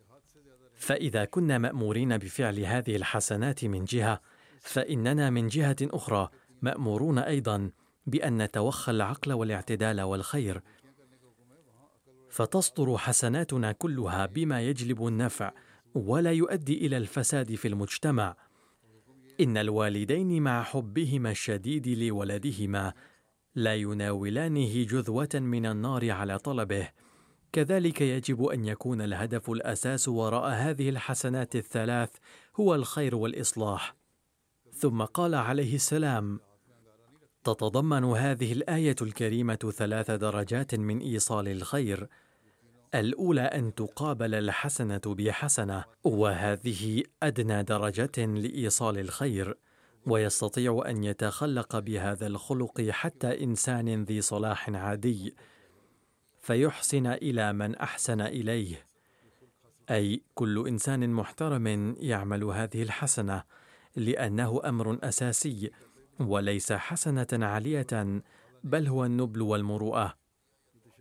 فإذا كنا مأمورين بفعل هذه الحسنات من جهة فإننا من جهة أخرى مأمورون أيضا بأن نتوخى العقل والاعتدال والخير. فتصدر حسناتنا كلها بما يجلب النفع ولا يؤدي إلى الفساد في المجتمع. إن الوالدين مع حبهما الشديد لولدهما لا يناولانه جذوة من النار على طلبه. كذلك يجب أن يكون الهدف الأساس وراء هذه الحسنات الثلاث هو الخير والإصلاح. ثم قال عليه السلام تتضمن هذه الآية الكريمة ثلاث درجات من إيصال الخير. الأولى أن تقابل الحسنة بحسنة وهذه أدنى درجة لإيصال الخير. ويستطيع أن يتخلق بهذا الخلق حتى إنسان ذي صلاح عادي. فيحسن إلى من أحسن إليه. أي كل إنسان محترم يعمل هذه الحسنة لأنه أمر أساسي. وليس حسنة عالية بل هو النبل والمروءة.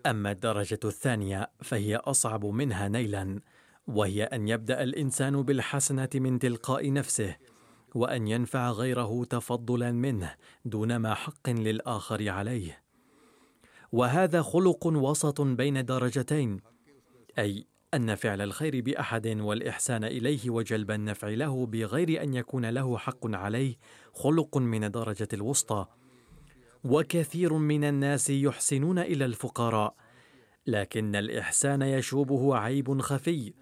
أما الدرجة الثانية فهي أصعب منها نيلا وهي أن يبدأ الإنسان بالحسنة من تلقاء نفسه وأن ينفع غيره تفضلا منه دون ما حق للآخر عليه. وهذا خلق وسط بين درجتين أي أن فعل الخير بأحد والإحسان إليه وجلب النفع له بغير أن يكون له حق عليه خلق من الدرجة الوسطى. وكثير من الناس يحسنون إلى الفقراء لكن الإحسان يشوبه عيب خفي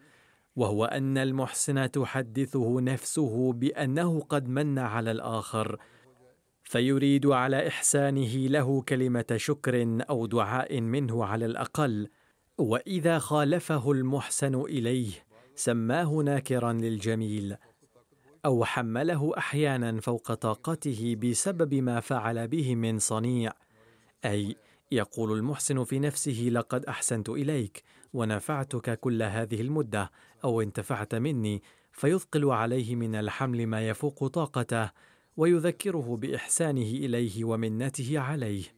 وهو أن المحسن تحدثه نفسه بأنه قد من على الآخر فيريد على إحسانه له كلمة شكر أو دعاء منه على الأقل. وإذا خالفه المحسن إليه سماه ناكرا للجميل أو حمله أحيانا فوق طاقته بسبب ما فعل به من صنيع أي يقول المحسن في نفسه لقد أحسنت إليك ونفعتك كل هذه المدة أو انتفعت مني فيثقل عليه من الحمل ما يفوق طاقته ويذكره بإحسانه إليه ومنته عليه.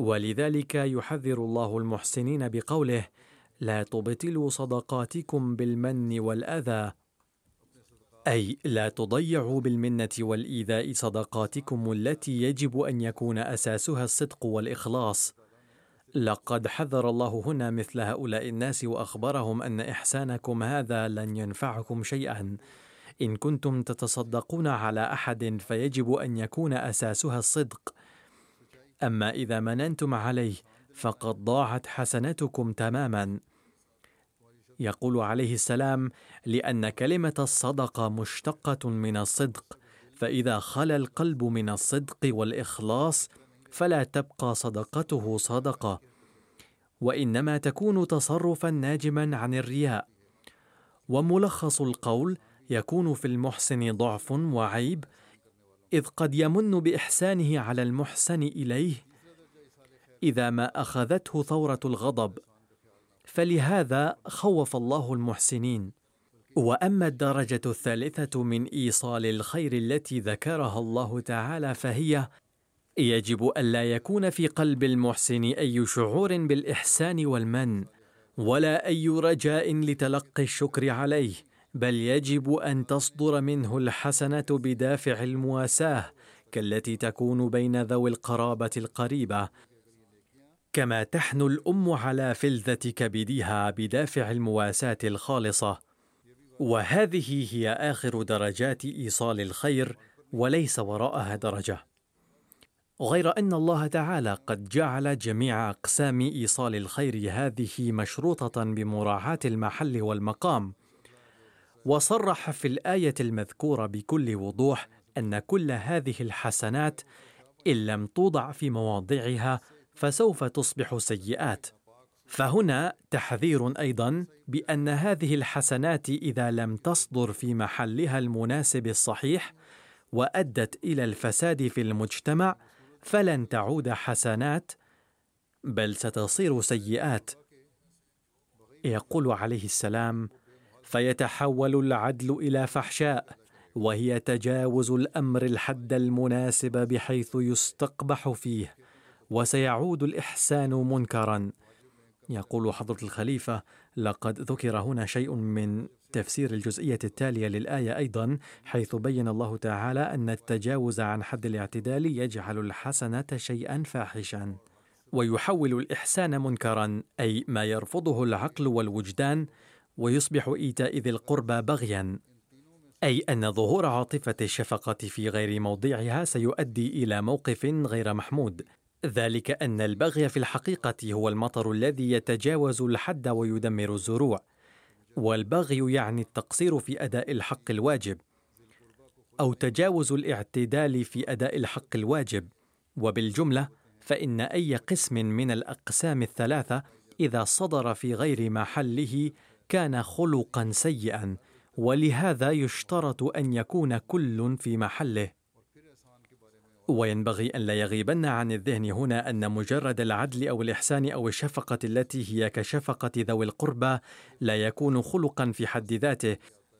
ولذلك يحذر الله المحسنين بقوله لا تبطلوا صدقاتكم بالمن والأذى. أي لا تضيعوا بالمنة والإيذاء صدقاتكم التي يجب أن يكون أساسها الصدق والإخلاص. لقد حذر الله هنا مثل هؤلاء الناس وأخبرهم أن إحسانكم هذا لن ينفعكم شيئا. إن كنتم تتصدقون على أحد فيجب أن يكون أساسها الصدق. أما إذا مننتم عليه فقد ضاعت حسنتكم تماما. يقول عليه السلام لأن كلمة الصدقه مشتقة من الصدق فإذا خلا القلب من الصدق والإخلاص فلا تبقى صدقته صدقة. وإنما تكون تصرفا ناجما عن الرياء. وملخص القول يكون في المحسن ضعف وعيب إذ قد يمن بإحسانه على المحسن إليه إذا ما أخذته ثورة الغضب. فلهذا خوف الله المحسنين. وأما الدرجة الثالثة من إيصال الخير التي ذكرها الله تعالى فهي يجب الا يكون في قلب المحسن أي شعور بالإحسان والمن ولا أي رجاء لتلقي الشكر عليه. بل يجب أن تصدر منه الحسنه بدافع المواساة كالتي تكون بين ذوي القرابة القريبة. كما تحن الأم على فلذة كبدها بدافع المواساة الخالصة. وهذه هي آخر درجات إيصال الخير وليس وراءها درجة. غير أن الله تعالى قد جعل جميع أقسام إيصال الخير هذه مشروطة بمراعاة المحل والمقام. وصرح في الآية المذكورة بكل وضوح أن كل هذه الحسنات إن لم توضع في مواضعها فسوف تصبح سيئات. فهنا تحذير أيضا بأن هذه الحسنات إذا لم تصدر في محلها المناسب الصحيح وأدت إلى الفساد في المجتمع فلن تعود حسنات بل ستصير سيئات. يقول عليه السلام فيتحول العدل إلى فحشاء وهي تجاوز الأمر الحد المناسب بحيث يستقبح فيه وسيعود الإحسان منكرا. يقول حضرة الخليفة لقد ذكر هنا شيء من تفسير الجزئية التالية للآية أيضا حيث بين الله تعالى أن التجاوز عن حد الاعتدال يجعل الحسنة شيئا فاحشا ويحول الإحسان منكرا أي ما يرفضه العقل والوجدان ويصبح إيتاء ذي القربى بغيا. أي أن ظهور عاطفة الشفقة في غير موضعها سيؤدي إلى موقف غير محمود. ذلك أن البغي في الحقيقة هو المطر الذي يتجاوز الحد ويدمر الزروع. والبغي يعني التقصير في أداء الحق الواجب أو تجاوز الاعتدال في أداء الحق الواجب. وبالجملة فإن أي قسم من الأقسام الثلاثة إذا صدر في غير محله كان خلقا سيئا ولهذا يشترط أن يكون كل في محله. وينبغي أن لا يغيبن عن الذهن هنا أن مجرد العدل أو الإحسان أو الشفقة التي هي كشفقة ذوي القربى لا يكون خلقا في حد ذاته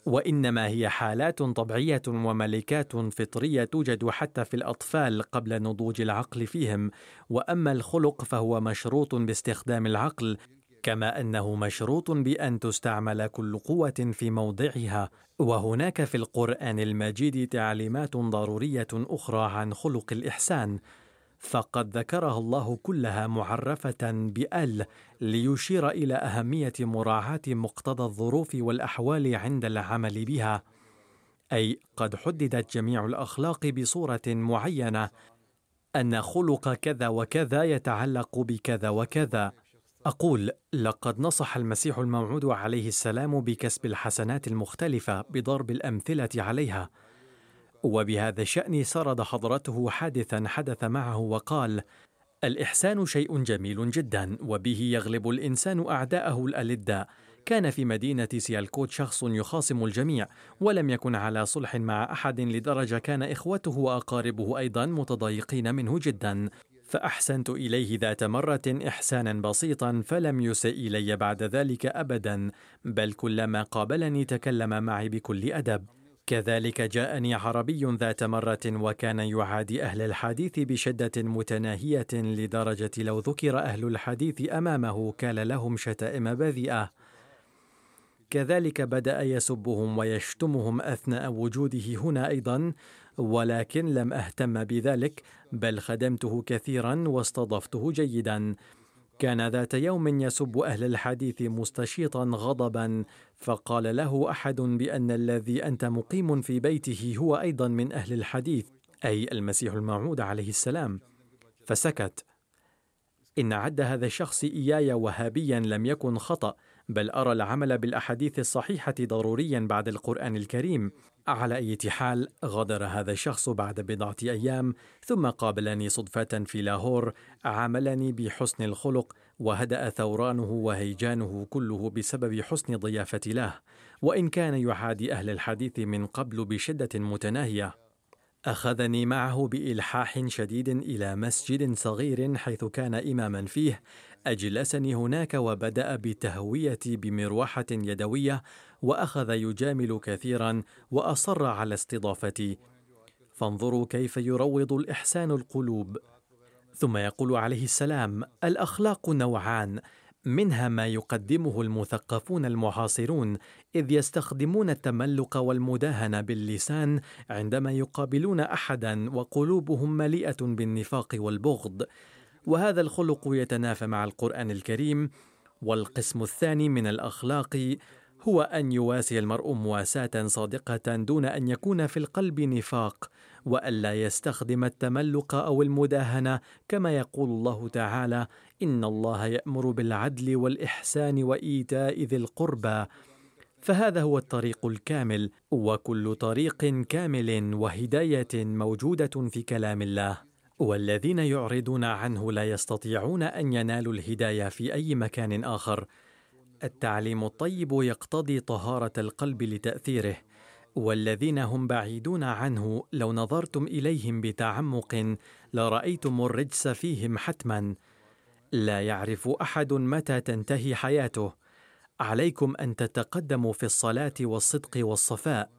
وإنما هي حالات طبيعية وملكات فطرية توجد حتى في الأطفال قبل نضوج العقل فيهم. وأما الخلق فهو مشروط باستخدام العقل كما أنه مشروط بأن تستعمل كل قوة في موضعها وهناك في القرآن المجيد تعليمات ضرورية أخرى عن خلق الإحسان. فقد ذكرها الله كلها معرفة بأل ليشير إلى أهمية مراعاة مقتضى الظروف والأحوال عند العمل بها. أي قد حددت جميع الأخلاق بصورة معينة أن خلق كذا وكذا يتعلق بكذا وكذا. أقول لقد نصح المسيح الموعود عليه السلام بكسب الحسنات المختلفة بضرب الأمثلة عليها. وبهذا الشأن سرد حضرته حادثا حدث معه وقال الإحسان شيء جميل جدا وبه يغلب الإنسان أعداءه الألداء كان في مدينة سيالكوت شخص يخاصم الجميع ولم يكن على صلح مع أحد لدرجة كان إخوته وأقاربه أيضا متضايقين منه جدا. فأحسنت إليه ذات مرة إحسانا بسيطا فلم يسئ إلي بعد ذلك أبدا بل كلما قابلني تكلم معي بكل أدب. كذلك جاءني عربي ذات مرة وكان يعادي أهل الحديث بشدة متناهية لدرجة لو ذكر أهل الحديث أمامه كان لهم شتائم بذيئة. كذلك بدأ يسبهم ويشتمهم أثناء وجوده هنا أيضا ولكن لم أهتم بذلك بل خدمته كثيرا واستضفته جيدا. كان ذات يوم يسب أهل الحديث مستشيطا غضبا فقال له أحد بأن الذي أنت مقيم في بيته هو أيضا من أهل الحديث أي المسيح الموعود عليه السلام. فسكت. إن عد هذا الشخص إياي وهابيا لم يكن خطأ بل أرى العمل بالأحاديث الصحيحة ضروريا بعد القرآن الكريم. على أي حال غادر هذا الشخص بعد بضعة أيام ثم قابلني صدفة في لاهور عاملني بحسن الخلق وهدأ ثورانه وهيجانه كله بسبب حسن ضيافتي له. وإن كان يحادي أهل الحديث من قبل بشدة متناهية أخذني معه بإلحاح شديد إلى مسجد صغير حيث كان إماما فيه أجلسني هناك وبدأ بتهويتي بمروحة يدوية وأخذ يجامل كثيرا وأصر على استضافتي. فانظروا كيف يروض الإحسان القلوب. ثم يقول عليه السلام الأخلاق نوعان منها ما يقدمه المثقفون المعاصرون إذ يستخدمون التملق والمداهنة باللسان عندما يقابلون احدا وقلوبهم مليئة بالنفاق والبغض. وهذا الخلق يتنافى مع القرآن الكريم والقسم الثاني من الأخلاق هو أن يواسي المرء مواساة صادقة دون أن يكون في القلب نفاق وألا يستخدم التملق أو المداهنة كما يقول الله تعالى إن الله يأمر بالعدل والإحسان وإيتاء ذي القربى. فهذا هو الطريق الكامل وكل طريق كامل وهداية موجودة في كلام الله. والذين يعرضون عنه لا يستطيعون أن ينالوا الهداية في أي مكان آخر. التعليم الطيب يقتضي طهارة القلب لتأثيره والذين هم بعيدون عنه لو نظرتم إليهم بتعمق لرأيتم الرجس فيهم حتما. لا يعرف أحد متى تنتهي حياته. عليكم أن تتقدموا في الصلاة والصدق والصفاء.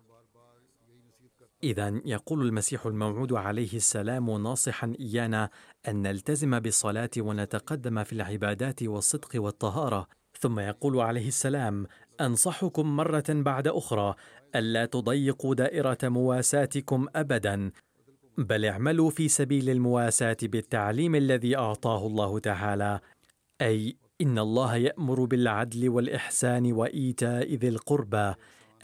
إذا يقول المسيح الموعود عليه السلام ناصحا إيانا أن نلتزم بالصلاة ونتقدم في العبادات والصدق والطهارة. ثم يقول عليه السلام أنصحكم مرة بعد أخرى الا تضيقوا دائرة مواساتكم ابدا بل اعملوا في سبيل المواساة بالتعليم الذي أعطاه الله تعالى أي إن الله يأمر بالعدل والإحسان وإيتاء ذي القربى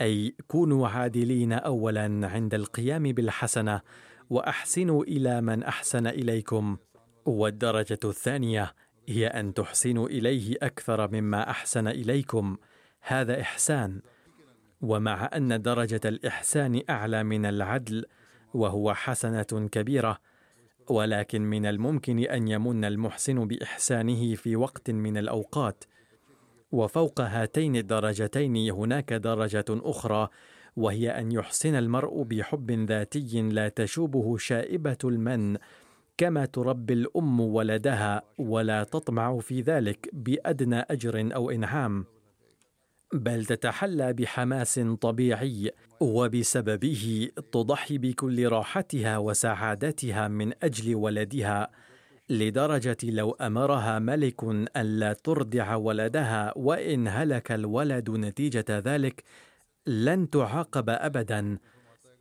أي كونوا عادلين اولا عند القيام بالحسنة وأحسنوا إلى من أحسن إليكم. والدرجة الثانية هي أن تحسنوا إليه أكثر مما أحسن إليكم. هذا إحسان. ومع أن درجة الإحسان أعلى من العدل وهو حسنة كبيرة. ولكن من الممكن أن يمن المحسن بإحسانه في وقت من الأوقات. وفوق هاتين الدرجتين هناك درجة أخرى وهي أن يحسن المرء بحب ذاتي لا تشوبه شائبة المن. كما تربي الأم ولدها ولا تطمع في ذلك بأدنى أجر أو إنعام بل تتحلى بحماس طبيعي وبسببه تضحي بكل راحتها وسعادتها من أجل ولدها لدرجة لو أمرها ملك الا ترضع ولدها وإن هلك الولد نتيجة ذلك لن تعاقب ابدا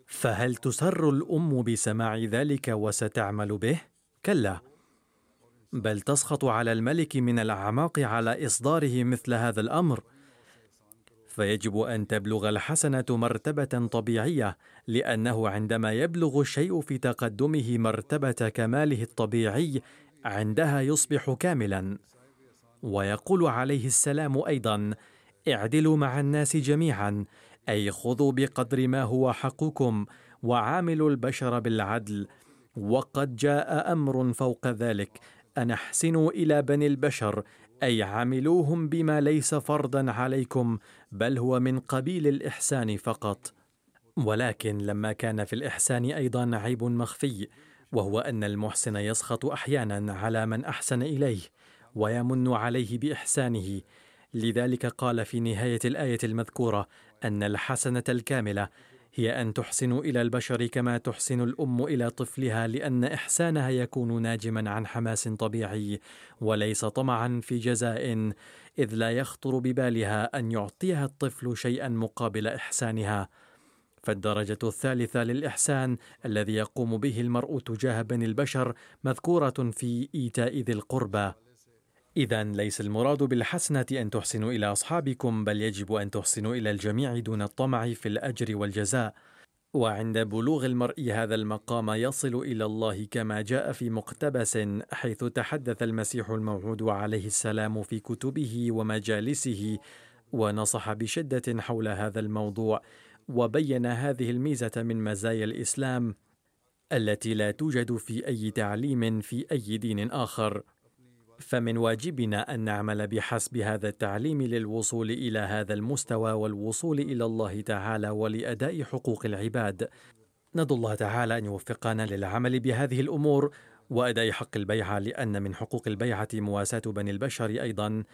فهل تسر الأم بسماع ذلك وستعمل به؟ كلا. بل تسخط على الملك من الأعماق على إصداره مثل هذا الأمر. فيجب أن تبلغ الحسنة مرتبة طبيعية لأنه عندما يبلغ الشيء في تقدمه مرتبة كماله الطبيعي عندها يصبح كاملا. ويقول عليه السلام أيضا اعدلوا مع الناس جميعا أي خذوا بقدر ما هو حقكم وعاملوا البشر بالعدل وقد جاء أمر فوق ذلك أن احسنوا إلى بني البشر أي عاملوهم بما ليس فرضا عليكم بل هو من قبيل الإحسان فقط. ولكن لما كان في الإحسان أيضا عيب مخفي وهو أن المحسن يسخط أحيانا على من أحسن إليه ويمن عليه بإحسانه. لذلك قال في نهاية الآية المذكورة أن الحسنة الكاملة هي أن تحسن إلى البشر كما تحسن الأم إلى طفلها لأن إحسانها يكون ناجما عن حماس طبيعي وليس طمعا في جزاء إذ لا يخطر ببالها أن يعطيها الطفل شيئا مقابل إحسانها. فالدرجة الثالثة للإحسان الذي يقوم به المرء تجاه بني البشر مذكورة في إيتاء ذي القربى. إذا ليس المراد بالحسنة أن تحسنوا إلى أصحابكم بل يجب أن تحسنوا إلى الجميع دون الطمع في الأجر والجزاء. وعند بلوغ المرء هذا المقام يصل إلى الله كما جاء في مقتبس حيث تحدث المسيح الموعود عليه السلام في كتبه ومجالسه ونصح بشدة حول هذا الموضوع وبين هذه الميزة من مزايا الإسلام التي لا توجد في أي تعليم في أي دين آخر. فمن واجبنا أن نعمل بحسب هذا التعليم للوصول إلى هذا المستوى والوصول إلى الله تعالى ولأداء حقوق العباد. ندعو الله تعالى أن يوفقنا للعمل بهذه الأمور وأداء حق البيعة لأن من حقوق البيعة مواساة بني البشر أيضا.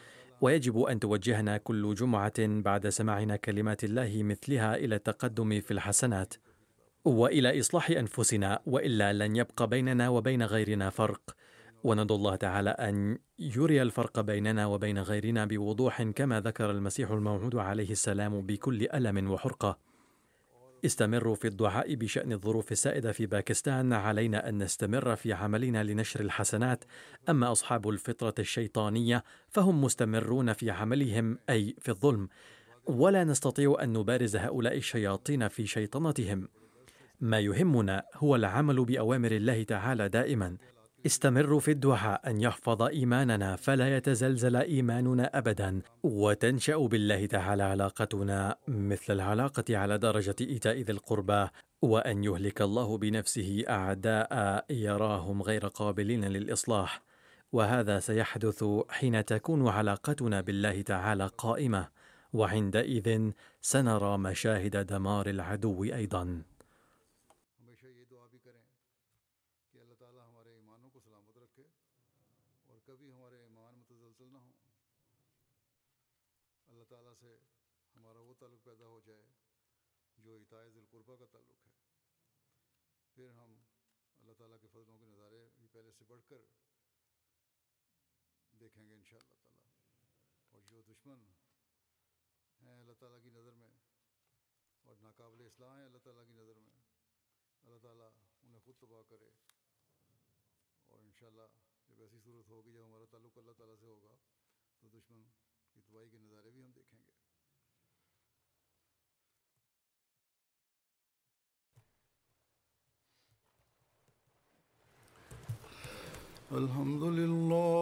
ويجب أن توجهنا كل جمعة بعد سماعنا كلمات الله مثلها إلى التقدم في الحسنات. وإلى إصلاح أنفسنا وإلا لن يبقى بيننا وبين غيرنا فرق. وندعو الله تعالى أن يري الفرق بيننا وبين غيرنا بوضوح كما ذكر المسيح الموعود عليه السلام بكل ألم وحرقة. استمروا في الدعاء بشأن الظروف السائدة في باكستان، علينا أن نستمر في عملنا لنشر الحسنات، أما أصحاب الفطرة الشيطانية فهم مستمرون في عملهم أي في الظلم، ولا نستطيع أن نبارز هؤلاء الشياطين في شيطنتهم. ما يهمنا هو العمل بأوامر الله تعالى دائما استمروا في الدعاء أن يحفظ إيماننا فلا يتزلزل إيماننا ابدا. وتنشأ بالله تعالى علاقتنا مثل العلاقة على درجة إيتاء ذي القربى. وأن يهلك الله بنفسه أعداء يراهم غير قابلين للإصلاح. وهذا سيحدث حين تكون علاقتنا بالله تعالى قائمة. وعندئذ سنرى مشاهد دمار العدو أيضا. دیکھیں گے انشاء اللہ تعالیٰ۔ اور جو دشمن ہیں، اللہ تعالیٰ کی نظر میں اور ناقابل اصلاح ہیں، اللہ تعالیٰ کی نظر میں۔ اللہ تعالیٰ انہیں خود تباہ کرے۔ اور انشاءاللہ جب ایسی صورت ہوگی، جب ہمارا تعلق اللہ تعالیٰ سے ہوگا، تو دشمن کی تباہی کے نظارے بھی ہم دیکھیں گے۔ الحمد لله